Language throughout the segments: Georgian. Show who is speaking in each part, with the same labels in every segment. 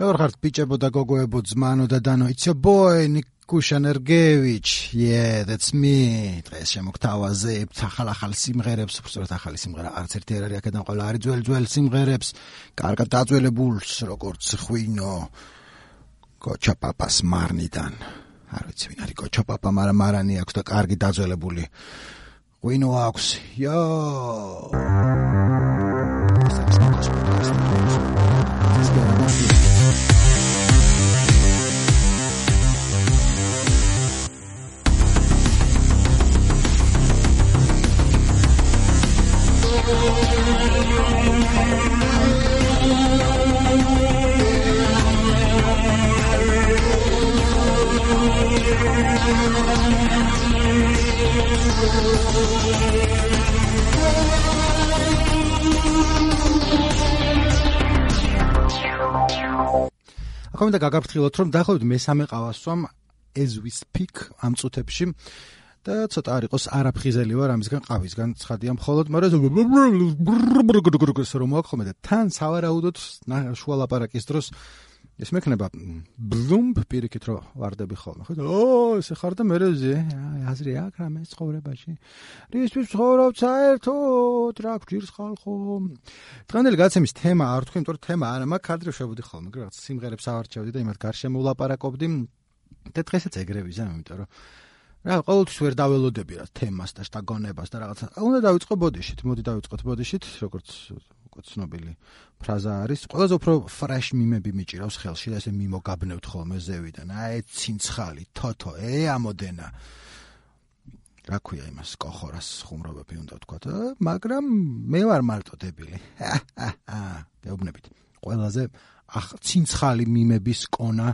Speaker 1: როგორ ხართ ბიჭებო და გოგოებო ძმანო და დანო it's your boy Nikusha Nergevich yeah that's me. დღეს შემოგთავაზებთ ახალ-ახალ სიმღერებს უბრალოდ ახალი სიმღერა არც ერთი არ არის აქედან ყველა არის ძველ ძველ სიმღერებს. კარგად დაძველებულს როგორც ხვინო კოჩა პაპას მარნიდან. არ ვიცი ვინ არის კოჩა პაპა მაგრამ მარანი აქვს და კარგი დაძველებული ხვინო აქვს. იო ახლა მინდა გაგაფრთხილოთ რომ დაახლოებით მესამე ყავასვამ as we speak ამ წუთებში და ცოტა არ იყოს არაფხიზელი ვარ ამისგან ყავისგან. ცხადია მხოლოდ მაგრამ რომ მოახხომე და თან სავარაუდოდ შუა ლაპარაკის დროს ეს მექნება ბლუმ პირიქით რო ვარდები ხოლმე. ხო ესე ხარ და მერეზე აზრი აქ რამე ცხოვრებაში. რისთვის ცხოვრობ საერთოდ? რა გვჭირს ხალხო? დღანდელი გაცემის თემა არ თქვი იმიტომ რომ თემა არა მაქვს კადრი შევდი ხოლმე. რაღაც სიმღერებს ავარჩევდი და იმათ გარშემო ვლაპარაკობდი და დღესაც ეგრე ვიზამ იმიტომ რომ რა ყოველთვის ვერ დაველოდები რა თემას და შტაგონებას და რაღაცა. უნდა დავიწყო ბოდიშით მოდი დავიწყოთ ბოდიშით როგორც უკვე ცნობილი ფრაზა არის. ყველაზე უფრო ფრეშ მიმები მიჭირავს ხელში და ესე მიმოგაბნევთ ხოლმე ზევიდან. აი ცინცხალი თოთო ე ამოდენა. რა ქვია იმას კოხორას ხუმრობები უნდა ვთქვა მაგრამ მე ვარ მარტო დებილი გეუბნებით ყველაზე ცინცხალი მიმების კონა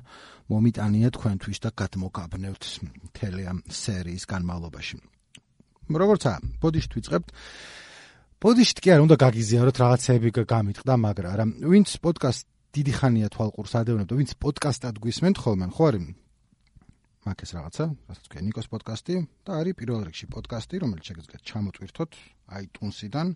Speaker 1: მომიტანია თქვენთვის და გადმოგაბნევთ მთელი ამ სერიის განმავლობაში როგორცა ბოდიშით ვიწყებთ ბოდიშით კი არ უნდა გაგიზიაროთ რაღაცეები გამიტყდა, მაგრამ არა. ვინც პოდკასტ დიდი ხანია თვალყურს ადევნებდა, ვინც პოდკასტად გვისმენთ ხოლმე, ხო არის? მაგ ეს რაღაცა, რასაც თქვენ ნიკოს პოდკასტი და არის პირველ რიგში პოდკასტი, რომელიც შეგიძლიათ ჩამოტვირთოთ iTunes-იდან.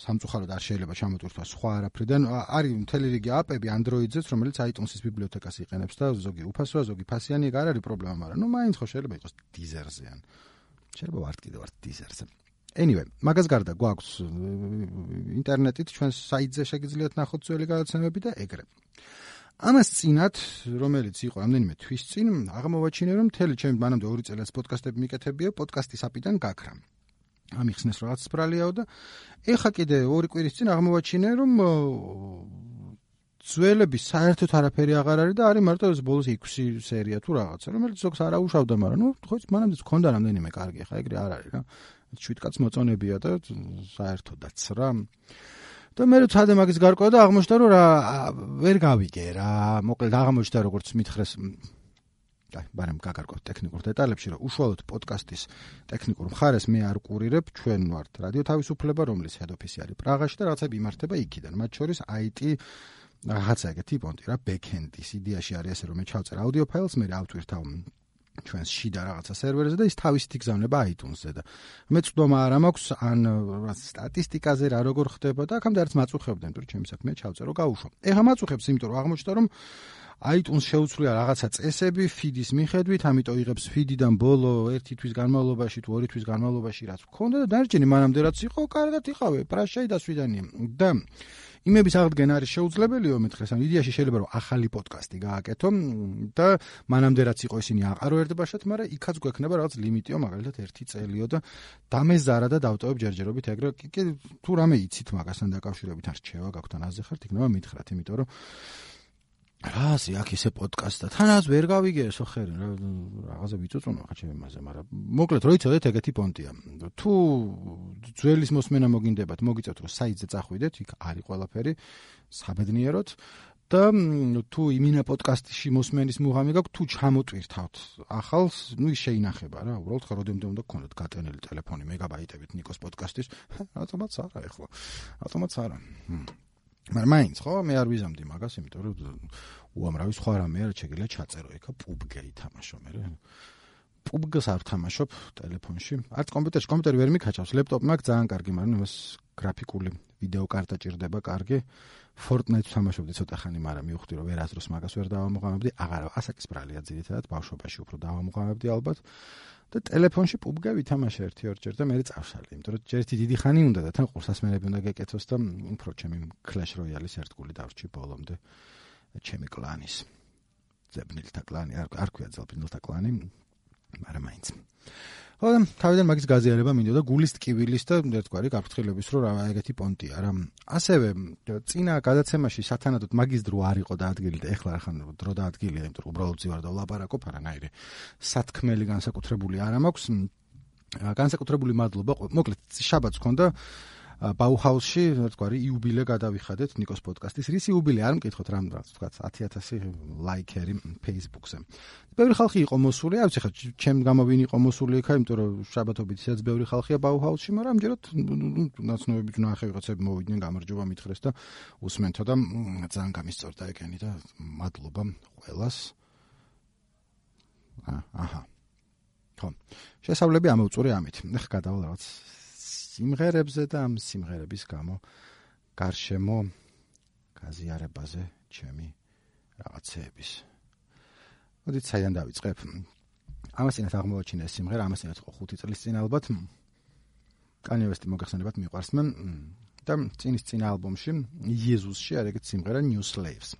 Speaker 1: სამწუხაროდ არ შეიძლება ჩამოტვირთვა სხვა არაფრიდან. არის მთელი რიგი აპები Android-ზეც, რომელიც iTunes-ის ბიბლიოთეკას იყენებს და ზოგი უფასოა, ზოგი ფასიანი, არ არის პრობლემა, მაგრამ ნუ მაინც ხო შეიძლება იყოს Deezer-ზე ან შეიძლება ვარ კიდე ვარ Deezer-ზე. anyway, მაგას გარდა გვაქვს ინტერნეტით ჩვენს საიტზე შეგიძლიათ ნახოთ ძველი გადაცემები და ეგრე. ამას წინათ, რომელიც იყო რამდენიმე თვის წინ, აღმოვაჩინე რომ მთელი ჩემი მანამდე 2 წელს პოდკასტები მიკეთებია პოდკასტის აპიდან გაქრა. ამიხსნეს რაღაც სპრალიაო და ეხა კიდე 2 კვირის წინ აღმოვაჩინე რომ ძველები საერთოდ არაფერი აღარ არის და არის მარტო ეს ბოლოს 6 სერია თუ რაღაცა, რომელიც ზოგს არ აუშავდა, მაგრამ ნუ ხო იცი მანამდე მქონდა რამდენიმე კარგი, ხა ეგრე არ არის რა. შვიდკაც მოწონებია და საერთოდაც რა. და მე როცა მაგის გარკვევა და აღმოჩნდა რომ რა ვერ გავიგე რა. მოკლედ აღმოჩნდა როგორც მითხრეს აი, მაგრამ გაგარკვევთ ტექნიკურ დეტალებში, რომ უშუალოდ პოდკასტის ტექნიკურ მხარეს მე არ ყურირებ, ჩვენ ვართ რადიო თავისუფლება, რომლის head office არის პრაღაში და რაღაცები იმართება იქიდან. მათ შორის IT რაღაცა ეგეთი პონტი რა, backend-ის იდეაში არის ასე რომ მე ჩავწერ აუდიო ფაილს, მე ავტვირთავ ჩვენს შიდა რაღაცა სერვერზე და ის თავისით იგზავნება iTunes-ზე და მე წვდომა არ მაქვს ან სტატისტიკაზე რა როგორ ხდება და აქამდე არც მაწუხებდნენ თუ ჩემი საქმე ჩავწერო გაუშვა. ეხლა მაწუხებს იმიტომ რომ აღმოჩნდა რომ iTunes შეუცვლია რაღაცა წესები feed-ის მიხედვით, ამიტომ იღებს feed-დან ბოლო 1 თვის განმავლობაში თუ 2 თვის განმავლობაში რაც მქონდა და დარჩენი მანამდე რაც იყო, კარგად იყავე, პრაშაი დასვიდანია. და იმების აღდგენა არის შეუძლებელიო მეთხრეს ან იდეაში შეიძლება რომ ახალი პოდკასტი გააკეთო და მანამდე რაც იყო ისინი აყარო ერთბაშად, მაგრამ იქაც გვექნება რაღაც ლიმიტიო, მაგალითად 1 წელიო და დამეზარა და დავტოვებ ჯერჯერობით ეგრე კი თუ რამე იცით მაგასთან დაკავშირებით არ რჩევა გაქვთ ან აზე ხართ, იქნება მითხრათ, იმიტომ რომ რაზე აქ ისე პოდკასტი და თანაც ვერ გავიგეო ხერი რა რაღაცა ვიწუწუნო ხა ჩემ მასე მაგრამ მოკლედ რო იცოდეთ ეგეთი პონტია. თუ ძველის მოსმენა მოგინდებათ მოგიწევთ რომ საიტზე წახვიდეთ იქ არის ყველაფერი საბედნიეროდ. და თუ იმინა პოდკასტში მოსმენის მუღამი გაქვთ თუ ჩამოტვირთავთ ახალს ის შეინახება რა უბრალოდ ხა როდემდე უნდა გქონდეთ გატენილი ტელეფონი მეგაბაიტებით ნიკოს პოდკასტის. ავტომატს არა ეხლა ავტომატს არა მაგრამ მაინც ხო? მე არ ვიზამდი მაგას იმიტომ რომ უამრავი სხვა რამე არ შეიძლება ჩაწერო. ეხა PUBG ითამაშო მე PUBG-ს არ ვთამაშობ ტელეფონში. არც კომპიუტერში, კომპიუტერი ვერ მიქაჩავს, ლეპტოპი მაქვს ძალიან კარგი, მაგრამ იმას გრაფიკული ვიდეო კარტა ჭირდება კარგი. Fortnite-ს თამაშობდი ცოტა ხანი, მაგრამ მივხვდი რომ ვერასდროს მაგას ვერ დავამოყამებდი. აღარა, ასაკის ბრალია ძირითადად ბავშვობაში უფრო დავამოყამებდი ალბათ. და ტელეფონში PUBG ვითამაშე ერთი ორჯერ და მე წავშალე, იმიტომ რომ ჯერ ერთი დიდი ხანი უნდა და თან ყურსასმენები უნდა გეკეთოს და უფრო ჩემი Clash Royale-ის ერთგული დავრჩი ბოლომდე ჩემი კლანის. ზებნილთა კლანი, არ არ ქვია ზებნილთა კლანი, მაგრამ მაინც. ხო, თავიდან მაგის გაზიარება მინდოდა გულის ტკივილის და ერთგვარი გაფრთხილების რო რა ეგეთი პონტია რა. ასევე წინა გადაცემაში სათანადოდ მაგის დრო არ იყო დაადგილი და ეხლა ახან დრო დაადგილია, იმიტომ რომ უბრალოდ ძივარ და ვლაპარაკობ არანაირი. სათქმელი განსაკუთრებული არ მაქვს. განსაკუთრებული მადლობა. მოკლედ შაბათს ქონდა ბაუჰაუსში, თქვარი, იუბილე გადავიხადეთ ნიკოს პოდკასტის. რის იუბილე არ მკითხოთ რამ თქვა 10000 ლაიქერი Facebook-ზე. ბევრი ხალხი იყო მოსული, არ ვიცი ხა ჩემ გამოვინი იყო მოსული იქა, იმიტომ რომ შაბათობით ისეც ბევრი ხალხია ბაუჰაუსში, მაგრამ ამჯერად ნაცნობები ნახე ვიღაცები მოვიდნენ, გამარჯობა მითხრეს და უსმენთო და ძალიან გამისწორდა ეგენი და მადლობა ყველას. აჰა. ხო. შესავლები ამოვწური ამით. ეხა გადავალ რაღაც სიმღერებზე და ამ სიმღერების გამო გარშემო გაზიარებაზე ჩემი რაღაცეების. მოდით საიდან დავიწყებ. ამასინათ აღმოაჩინე სიმღერა, ამასინათ ხო 5 წლის წინ ალბათ. კანიევესტი მოგახსენებათ მიყვარს მე და წინის წინა ალბომში იეზუსში არ ეგეთ სიმღერა New Slaves.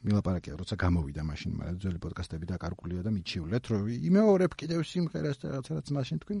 Speaker 1: მილაპარაკია, როცა გამოვიდა მაშინ, მაგრამ ძველი პოდკასტები დაკარგულია და მიჩივლეთ, რომ იმეორებ კიდევ სიმღერას და რაღაცაც მაშინ თქვენ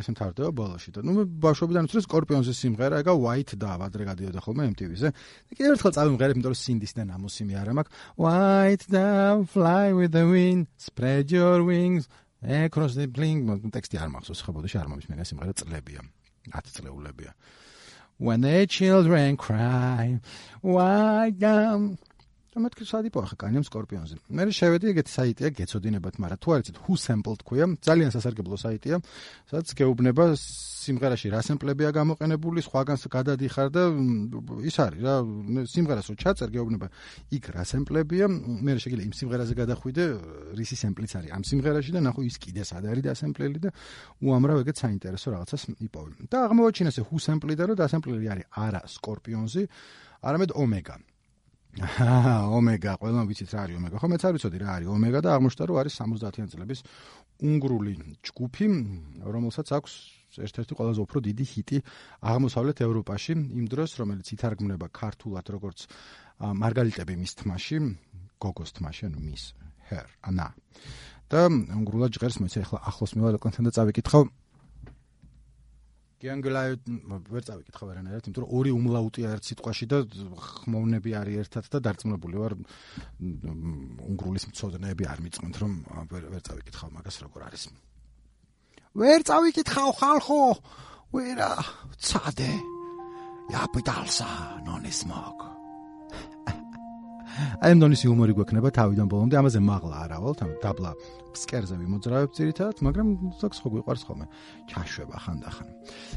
Speaker 1: ესე მთავრდება ბოლოში და ნუ ბავშვობიდან უცრეს სკორპიონზე სიმღერა ეგა white და ადრე გადიოდა ხოლმე MTV-ზე. და კიდევ ერთხელ წავიმღერებ იმიტომ რომ სინდის და ნამოსიმი არ მაქვს. White down fly with the wind spread your wings across the blink. ტექსტი არ მახსოვს ხო ბოდიში არ მომის მე სიმღერა წლებია 10 წლეულებია when the children cry white down და მეთქი სადიპო ახლა კანიამ სკორპიონზე. მე შევედი ეგეთი საიტია გეცოდინებათ, მაგრამ თუ არ იცით who sampled ქვია, ძალიან სასარგებლო საიტია, სადაც გეუბნება სიმღერაში რა სემპლებია გამოყენებული, სხვაგან გადადიხარ და ის არის რა, სიმღერას რო ჩაწერ გეუბნება იქ რა სემპლებია, მე შეგიძლია იმ სიმღერაზე გადახვიდე, რისი სემპლიც არის ამ სიმღერაში და ნახო ის კიდე სად არის დასემპლელი და უამრავ ეგეთ საინტერესო რაღაცას იპოვე. და აღმოაჩინე ესე who sampled და რომ დასემპლელი არის არა სკორპიონზი, არამედ ომეგა. აა ომეგა, ყველამ ვიცით რა არის ომეგა. ხო მეც არ ვიცოდი რა არის ომეგა და აღმოჩნდა რომ არის 70-იან წლების უნგრული ჯგუფი, რომელსაც აქვს ერთ-ერთი ყველაზე უფრო დიდი ჰიტი აღმოსავლეთ ევროპაში იმ დროს, რომელიც ითარგმნება ქართულად როგორც მარგალიტები მის თმაში, გოგოს თმაში, ანუ მის her, ანა. და უნგრულად ჟღერს მეც ახლა ახლოს მივალ კონტენტ და წავიკითხავ გიანგლაი ვერ წავიკითხავ არანაირად, იმიტომ რომ ორი უმლაუტია ერთ სიტყვაში და ხმოვნები არის ერთად და დარწმუნებული ვარ უნგრულის მწოდნეები არ მიწმენთ რომ ვერ ვერ წავიკითხავ მაგას როგორ არის. ვერ წავიკითხავ ხალხო. ვერა ცადე. იაპიტალსა ნონისმოგ. აი მდონის იუმორი გვექნება თავიდან ბოლომდე ამაზე მაღლა არავალ თან დაბლა სკერზე ვიმოძრავებ ძირითადად მაგრამ ზოგს ხო გვიყვარს ხოლმე ჩაშვება ხანდახან.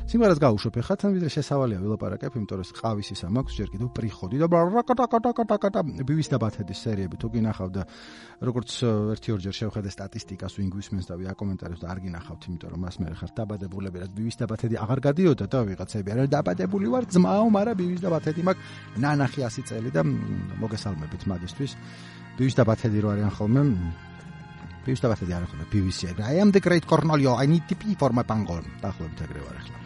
Speaker 1: სიმღერას გაუშვებ ხა თან ვიდრე შესავალია ვილაპარაკებ იმიტომ რომ ყავის ისა მაქვს ჯერ კიდევ პრიხოდი და რაკატაკატაკატაკატა ბივის და ბათედის სერიები თუ გინახავ და როგორც ერთი ორჯერ შევხედე სტატისტიკას ვინ გვისმენს და ვია კომენტარებს და არ გინახავთ იმიტომ რომ მას მე ხარ დაბადებულები რა ბივის და ბათედი აღარ გადიოდა და ვიღაცები არა დაბადებული ვარ ძმაო მაგრამ ბივის და ბათედი მაქვს ნანახი 100 წელი და მოგესალმებით ვვარდებით მაგისტვის. ბივის და ბათედი რო არიან ხოლმე. ბივის და ბათედი არ ხოლმე ბივისი. I am the great Cornelio. I need to be for my pangol. დაახლოებით ეგრე ვარ ახლა.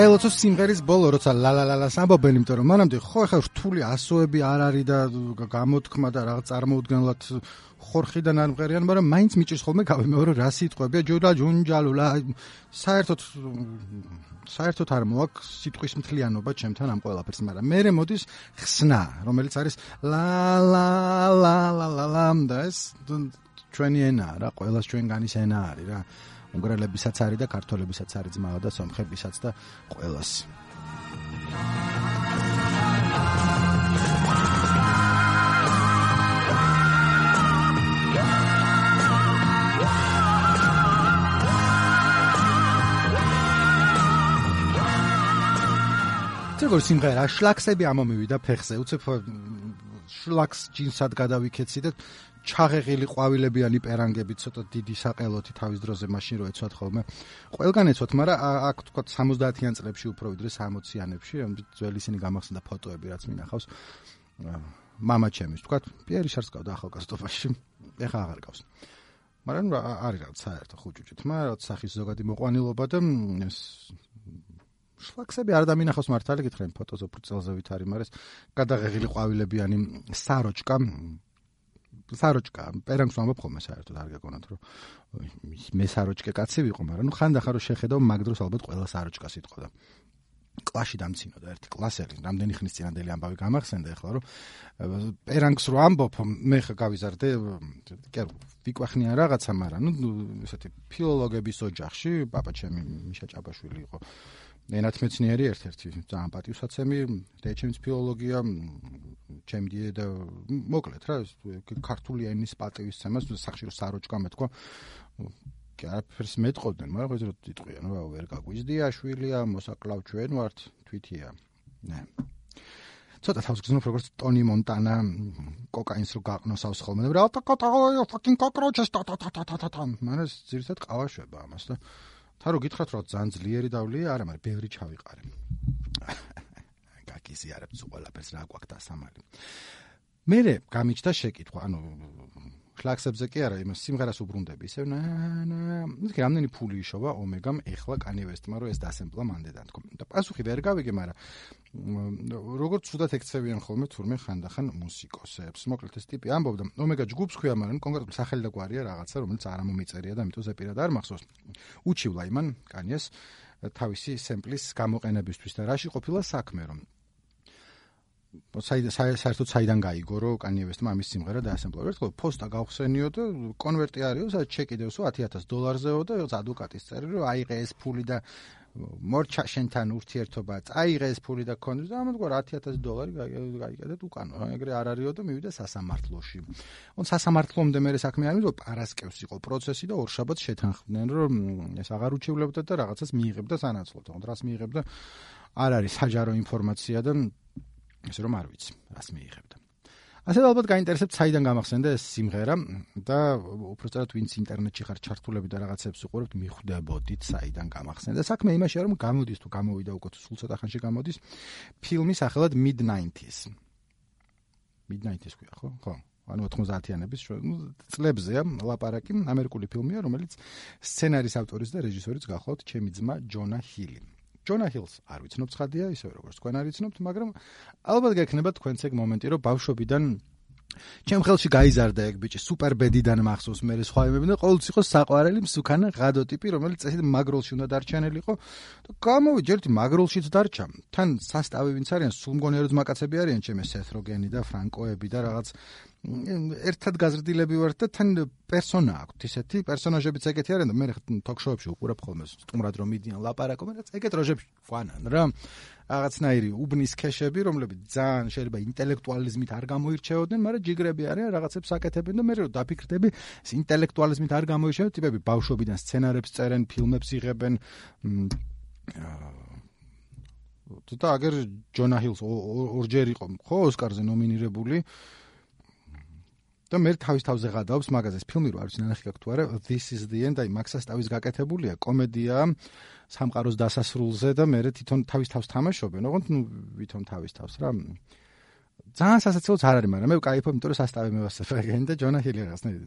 Speaker 1: გაელოცოს სიმღერის ბოლო როცა ლალალალას ამბობენ იმიტომ რომ მანამდე ხო ახლა რთული ასოები არ არის და გამოთქმა და რაღაც წარმოუდგენლად ხორხიდან არ მღერიან მაგრამ მაინც მიჭირს ხოლმე გავიმეორო რა სიტყვებია. ჯუდა ჯუნჯალულა საერთოდ საერთოდ არ მოაქვს სიტყვის მთლიანობა ჩემთან ამ ყველაფერს მაგრამ მე მოდის ხსნა რომელიც არის ლალალალალალა და ეს ჩვენი ენა რა ყოველას ჩვენგანის ენა არის რა. უნგრელებისაც არის და ქართველებისაც არის ძმაო და სომხებისაც და ყოველას. როგორ სიმღერა? შლაქსები ამომივიდა ფეხზე. უცებ შლაქს ჯინსად გადავიქეცი და ჩაღეღილი ყვავილებიანი პერანგები ცოტა დიდი საყელოთი თავის დროზე მაშინ რო ეცვათ ხოლმე. ყველგან ეცვათ, მაგრამ აქ თქო 70-იან წლებში უფრო ვიდრე 60-იანებში, ძველი ისინი გამახსენდა ფოტოები, რაც მინახავს. мама ჩემის თქვა, პიერი შარსკავდა ახალგაზრდობაში. ეხა აღარ გავს. მაგრამ არის რაღაც საერთო ხუჭუჭით, მაგრამ რაღაც სახის ზოგადი მოყვანილობა და ეს შლაქსები არ დამინახავს მართალი გითხრენ ფოტოზე უფრო წელზე ვითარი, მაგრამ ეს გადაღეღილი ყვავილებიანი საროჭკა საროჭკა პერანგს ვამბობ ხოლმე საერთოდ არ გეკონათ რომ მე საროჭკე კაცი ვიყო მაგრამ ნუ ხანდახან რომ შეხედავ მაგ დროს ალბათ ყველა საროჭკას იტყოდა კლასში დამცინოდა ერთი კლასელი რამდენი ხნის წინანდელი ამბავი გამახსენდა ახლა რომ პერანგს რო ამბობ მე ხა გავიზარდე არა ვიკვახნია რაღაცა მაგრამ ნუ ესეთი ფილოლოგების ოჯახში პაპა ჩემი მიშა ჭაბაშვილი იყო ენათმეცნიერი ერთ-ერთი ძალიან პატივსაცემი რეჩემის ფილოლოგია ჩემი დედა მოკლედ რა ქართული ენის პატივისცემას სახშირო საროჭკა მეთქვა არაფერს მეტყოდნენ მაგრამ ხო ზრდ იტყვიან რა ვერ გაგვიზდია შვილია მოსაკლავ ჩვენ ვართ თვითია ნე ცოტა თავს გზნობ როგორც ტონი მონტანა კოკაინს რო გაყნოსავს ხოლმე რა ტა ტა ფაკინ კოკროჩეს ტა ტა ტა ტა ტა მაგრამ ეს ძირითად ყავაშვება ამას და თა რო გითხრათ რომ ძალიან ძლიერი დავლია არა მაგრამ ბევრი ჩავიყარე. გაკიზიარებს უყალაფერს რა გვაქვს დასამალი. მე გამიჩნდა შეკითხვა ანუ კლაქსებზე კი არა, იმას სიმღერას უბრუნდები ისევ ნა ნა. ისე რამდენი ფული იშოვა ომეგამ ეხლა კანი ვესტმა რომ ეს დასემპლა მანდედან თქო. და პასუხი ვერ გავიგე, მაგრამ როგორც თუდად ექცევიან ხოლმე თურმე ხანდახან მუსიკოსებს. მოკლედ ეს ტიპი ამბობდა, ომეგა ჯგუფს ქვია, მაგრამ კონკრეტულ სახელი და გვარია რაღაცა, რომელიც არ მომიწერია და ამიტომ ზეპირად არ მახსოვს. უჩივლა იმან კანიეს თავისი სემპლის გამოყენებისთვის და რაში ყოფილა საქმე რომ საერთოდ საიდან გაიგო რომ კანიევესტმა ამის სიმღერა დაასემპლო. ერთხელ პოსტა გავხსენიო და კონვერტი არისო, სადაც ჩეკი დევსო 10000 დოლარზეო და ადვოკატის წერი რომ აიღე ეს ფული და მორჩა შენთან ურთიერთობა, აიღე ეს ფული და კონდეს და ამათ გვარ 10000 დოლარი გაიგეთ უკანო. ეგრე არ არისო და მივიდა სასამართლოში. on სასამართლომდე მე საქმე არის რომ პარასკევს იყო პროცესი და ორშაბათს შეთანხმდნენ რომ ეს აღარ უჩივლებდა და რაღაცას მიიღებდა სანაცვლოდ. თქო, რას მიიღებდა? არ არის საჯარო ინფორმაცია და ესე რომ არ ვიცი, რას მიიღებდა. ასე ალბათ გაინტერესებთ საიდან გამახსენდა ეს სიმღერა და უბრალოდ ვინც ინტერნეტში ხარ ჩართულები და რაღაცებს უყურებთ, მიხვდებოდით საიდან გამახსენდა. საქმე იმაშია რომ გამოდის თუ გამოვიდა უკვე სულ ცოტა ხანში გამოდის ფილმი სახელად Mid-90s. Mid-90s ქვია, ხო? ხო. ანუ 90-იანების წლებზეა ლაპარაკი, ამერიკული ფილმია, რომელიც სცენარის ავტორიც და რეჟისორიც გახლავთ ჩემი ძმა ჯონა ჰილი. ჯონა ჰილს არ ვიცნობ ცხადია ისე როგორც თქვენ არ ვიცნობთ მაგრამ ალბათ გექნება თქვენც ეგ მომენტი რომ ბავშვობიდან ჩემ ხელში გაიზარდა ეგ ბიჭი სუპერ ბედიდან მახსოვს მე სხვა იმები. და ყოველთვის იყო საყვარელი მსუქანა ღადო ტიპი რომელიც წესით მაგროლში უნდა დარჩენილიყო. და გამოვიჯე ერთი მაგროლშიც დარჩა თან სასტავი ვინც არიან სულ მგონია რომ მაკაცები არიან ჩემე სეთროგენი და ფრანკოები და რაღაც ერთად გაზრდილები ვართ და თან პერსონა აქვს ისეთი პერსონაჟებიც ეგეთი არიან და მე თოქ-შოუებში უყურებ ხოლმე სტუმრად რომ მიდიან ლაპარაკობენ და ეგეთ როჟებში ვანან რა რაღაცნაირი უბნის ქეშები რომლებიც ძალიან შეიძლება ინტელექტუალიზმით არ გამოირჩეოდნენ მაგრამ ჯიგრები არიან რაღაცებს აკეთებენ და მე რო დაფიქრდები ეს ინტელექტუალიზმით არ გამოირჩეოდნენ ტიპები ბავშვობიდან სცენარებს წერენ ფილმებს იღებენ და აგერ ჯონა ჰილს ორჯერ იყო ხო ოსკარზე ნომინირებული. და მე თავის თავზე გადავს მაგაზეს ფილმი რო არის ნახე გაქვთ თუ არა this is the end. აი მაქსას თავის გაკეთებულია კომედია სამყაროს დასასრულზე და მე თვითონ თავის თავს თამაშობენ ოღონდ ნუ ვითომ თავის თავს რა ძალიან სასაცილოც არ არის მაგრამ მე ვკაიფობ იმიტომ რომ სასტავი მე ვასწავლე და ჯონა ჰილი რაღაცნაირ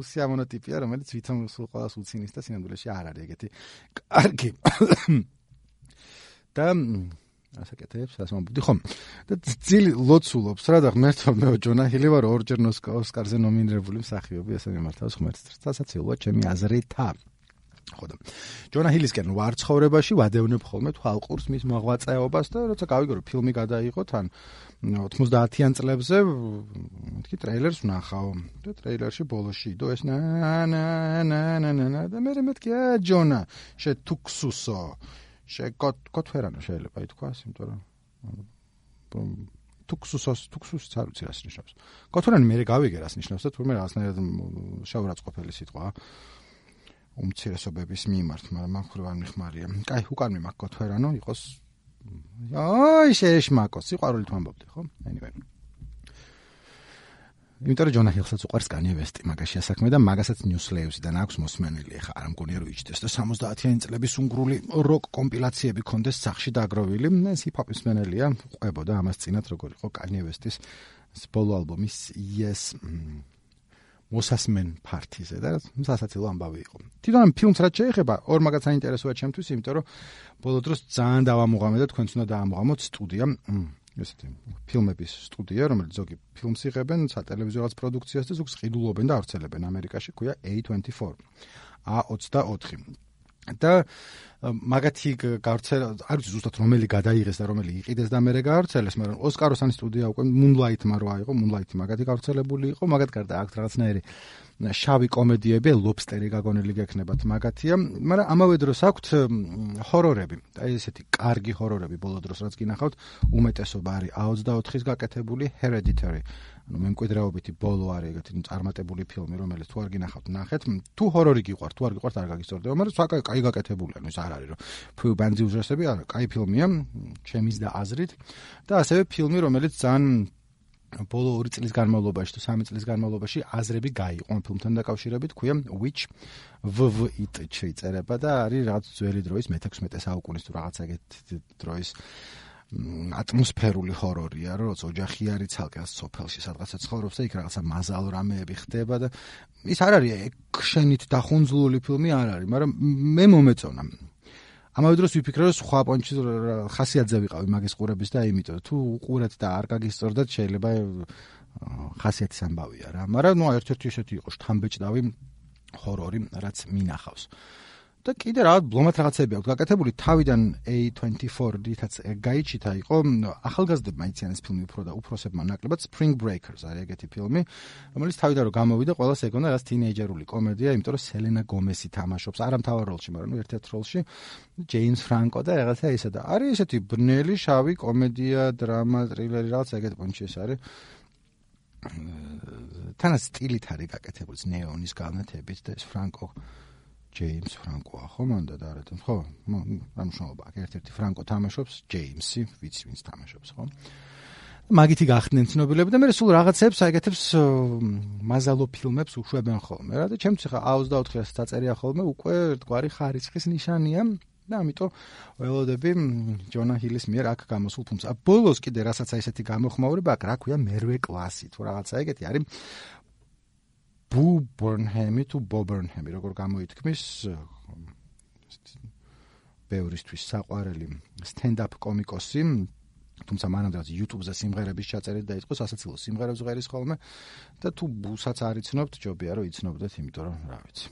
Speaker 1: უსიამოვნო ტიპია რომელიც ვითომ სულ ყოველს უცინის და სინამდვილეში არ არის ეგეთი. კარგი. და ასაკეთებს ასმობდი ხომ? და ძილი ლოცულობს რა და ღმერთო მე ჯონა ჰილი ვარ ორჯერ ოსკარზე ნომინირებული მსახიობი ესე მიმართავს ღმერთს. სასაცილოა ჩემი აზრითა ხო და ჯონა ჰილისკენ ვარ ცხოვრებაში ვადევნებ ხოლმე თვალყურს მის მოღვაწეობას და როცა გავიგო რომ ფილმი გადაიღო თან 90-იან წლებზე მეთქი ტრეილერს ვნახავ და ტრეილერში ბოლოში იდო ეს ნა ნა ნა ნა ნა და მე მეთქი ა ჯონა შე თუქსუსო შე კოტფერანო შეიძლება ითქვას, იმიტომ რომ თუქსუსოს თუქსუსს არ ვიცი რას ნიშნავს. კოტფერანი მე გავიგე რას ნიშნავს და თურმე რაღაცნაირად შავრაწყყოფელი სიტყვა. უმცირესობების მიმართ, მაგრამ მაგ ხრივ არ მიხმარია. კაი, უკან მიმართ კოტფერანო იყოს აი შეშმაკო, სიყვარულით ვამბობდი, ხო? anyway. იმიტომ რომ ჯონა ჰილსაც უყარს კანი ვესტი მაგაში ასაქმე და მაგასაც ნიუსლეივსიდან აქვს მოსმენილი ახლა არ მგონია რომ იჭდეს და 70-იანი წლების უნგრული როკ კომპილაციები კონდეს სახში დაგროვილი ეს ჰიპ-ჰოპის მენელია ყვებოდა ამას წინათ როგორ იყო კანი ვესტის ბოლო ალბომის yes მოსასმენ პარტიზე და სასაცილო ამბავი იყო. თვითონ ფილმს რაც შეეხება, ორ მაგაც საინტერესოა ჩემთვის, იმიტომ რომ ბოლო დროს ძალიან დავამოღამე და თქვენც უნდა დაამოღამოთ სტუდია. ესეთი ფილმების სტუდია, რომელიც ზოგი ფილმს იღებენ, სატელევიზიო რაღაც პროდუქციას და ზოგს ყიდულობენ და ავრცელებენ ამერიკაში, ქვია A24. A24. და მაგათი გავრცელა არ ვიცი ზუსტად რომელი გადაიღეს და რომელი იყიდეს და მე გავრცელეს, მაგრამ ოსკაროსანი სტუდია უკვე Moonlight-მა რო აიღო, Moonlight-ი მაგათი გავრცელებული იყო, მაგათ გარდა აქ რაღაცნაირი შავი კომედიები, ლობსტერი გაგონილი გექნებათ მაგათია, მაგრამ ამავე დროს აქვთ ჰორორები. აი ესეთი კარგი ჰორორები ბოლო დროს რაც გინახავთ, უმეტესობა არის A24-ის გაკეთებული Hereditary. ანუ მემკვიდრეობითი ბოლო არის ეგეთი წარმატებული ფილმი, რომელიც თუ არ გინახავთ, ნახეთ. თუ ჰორორი გიყვართ, თუ არ გიყვართ, არ გაგისწორდება, მაგრამ სხვა კაი გაკეთებული, ანუ ეს არ არის რომ ფუ ბანძი უჟესები, არა, კაი ფილმია, ჩემის და აზრით. და ასევე ფილმი, რომელიც ძალიან ბოლო 2 წლის განმავლობაში თუ 3 წლის განმავლობაში აზრები გაიყო ფილმთან დაკავშირებით, ქვია which VVIT შეიძლება და არის რაღაც ძველი დროის მე-16 საუკუნის თუ რაღაც ეგეთ დროის ატმოსფერული ჰორორია, როც ოჯახი არის ცალკე სოფელში, სადღაცა ცხოვრობს და იქ რაღაცა მაზალ რამეები ხდება და ის არ არის ექშენით დახუნძლული ფილმი არ არის, მაგრამ მე მომეწონა. ამავე დროს ვიფიქრე რომ სხვა პონჩი ხასიათზე ვიყავი მაგის ყურების და იმიტომ თუ უყურეთ და არ გაგისწორდეთ შეიძლება ხასიათის ამბავია რა. მაგრამ ნუ ერთ-ერთი ესეთი იყო შთამბეჭდავი ჰორორი, რაც მინახავს. და კიდე რა ბლომად რაღაცები აქვს. გაკეთებული თავიდან A24-დითაც გაიჩითა იყო. ახალგაზრდებმა იციან ეს ფილმი უფრო და უფროსებმა ნაკლებად Spring Breakers არის ეგეთი ფილმი რომელიც თავიდან რომ გამოვიდა ყველას ეგონა რაც თინეიჯერული კომედია იმიტომ რომ სელენა გომესი თამაშობს არა მთავარ როლში მაგრამ ერთ-ერთ როლში. ჯეიმს ფრანკო და რაღაცა ისე და არის ესეთი ბნელი შავი კომედია დრამა ტრილერი რაღაც ეგეთი პონჩი ეს არის. თანაც სტილით არის გაკეთებული ნეონის განათებით და ეს ფრანკო ჯეიმს ფრანკოა ხო მანდა და არა ხო რამშობა ერთ-ერთი ფრანკო თამაშობს ჯეიმსი ვიცი ვინც თამაშობს ხო? მაგითი გახდნენ ცნობილები და მე სულ რაღაცებს აიგეთებს მაზალო ფილმებს უშვებენ ხოლმე რა და ჩემც ხა 24-ს დაწერია ხოლმე უკვე ერთგვარი ხარისხის ნიშანია. და ამიტომ ველოდები ჯონა ჰილის მიერ აქ გამოსულ ფილმს. ა ბოლოს კიდე რასაც აი ესეთი გამოხმაურება აქ რა ქვია მერვე კლასი თუ რაღაცა ეგეთი არის ბუ ბორნჰემი თუ ბობერნჰემი როგორ გამოითქმის ბევრისთვის საყვარელი სტენდაპ კომიკოსი თუმცა მანამდე YouTube-ზე სიმღერების ჩაწერით დაიწყო სასაცილო სიმღერებს ღერის ხოლმე და თუ ბუსაც არ იცნობთ ჯობია რომ იცნობდეთ იმიტომ რომ რა ვიცი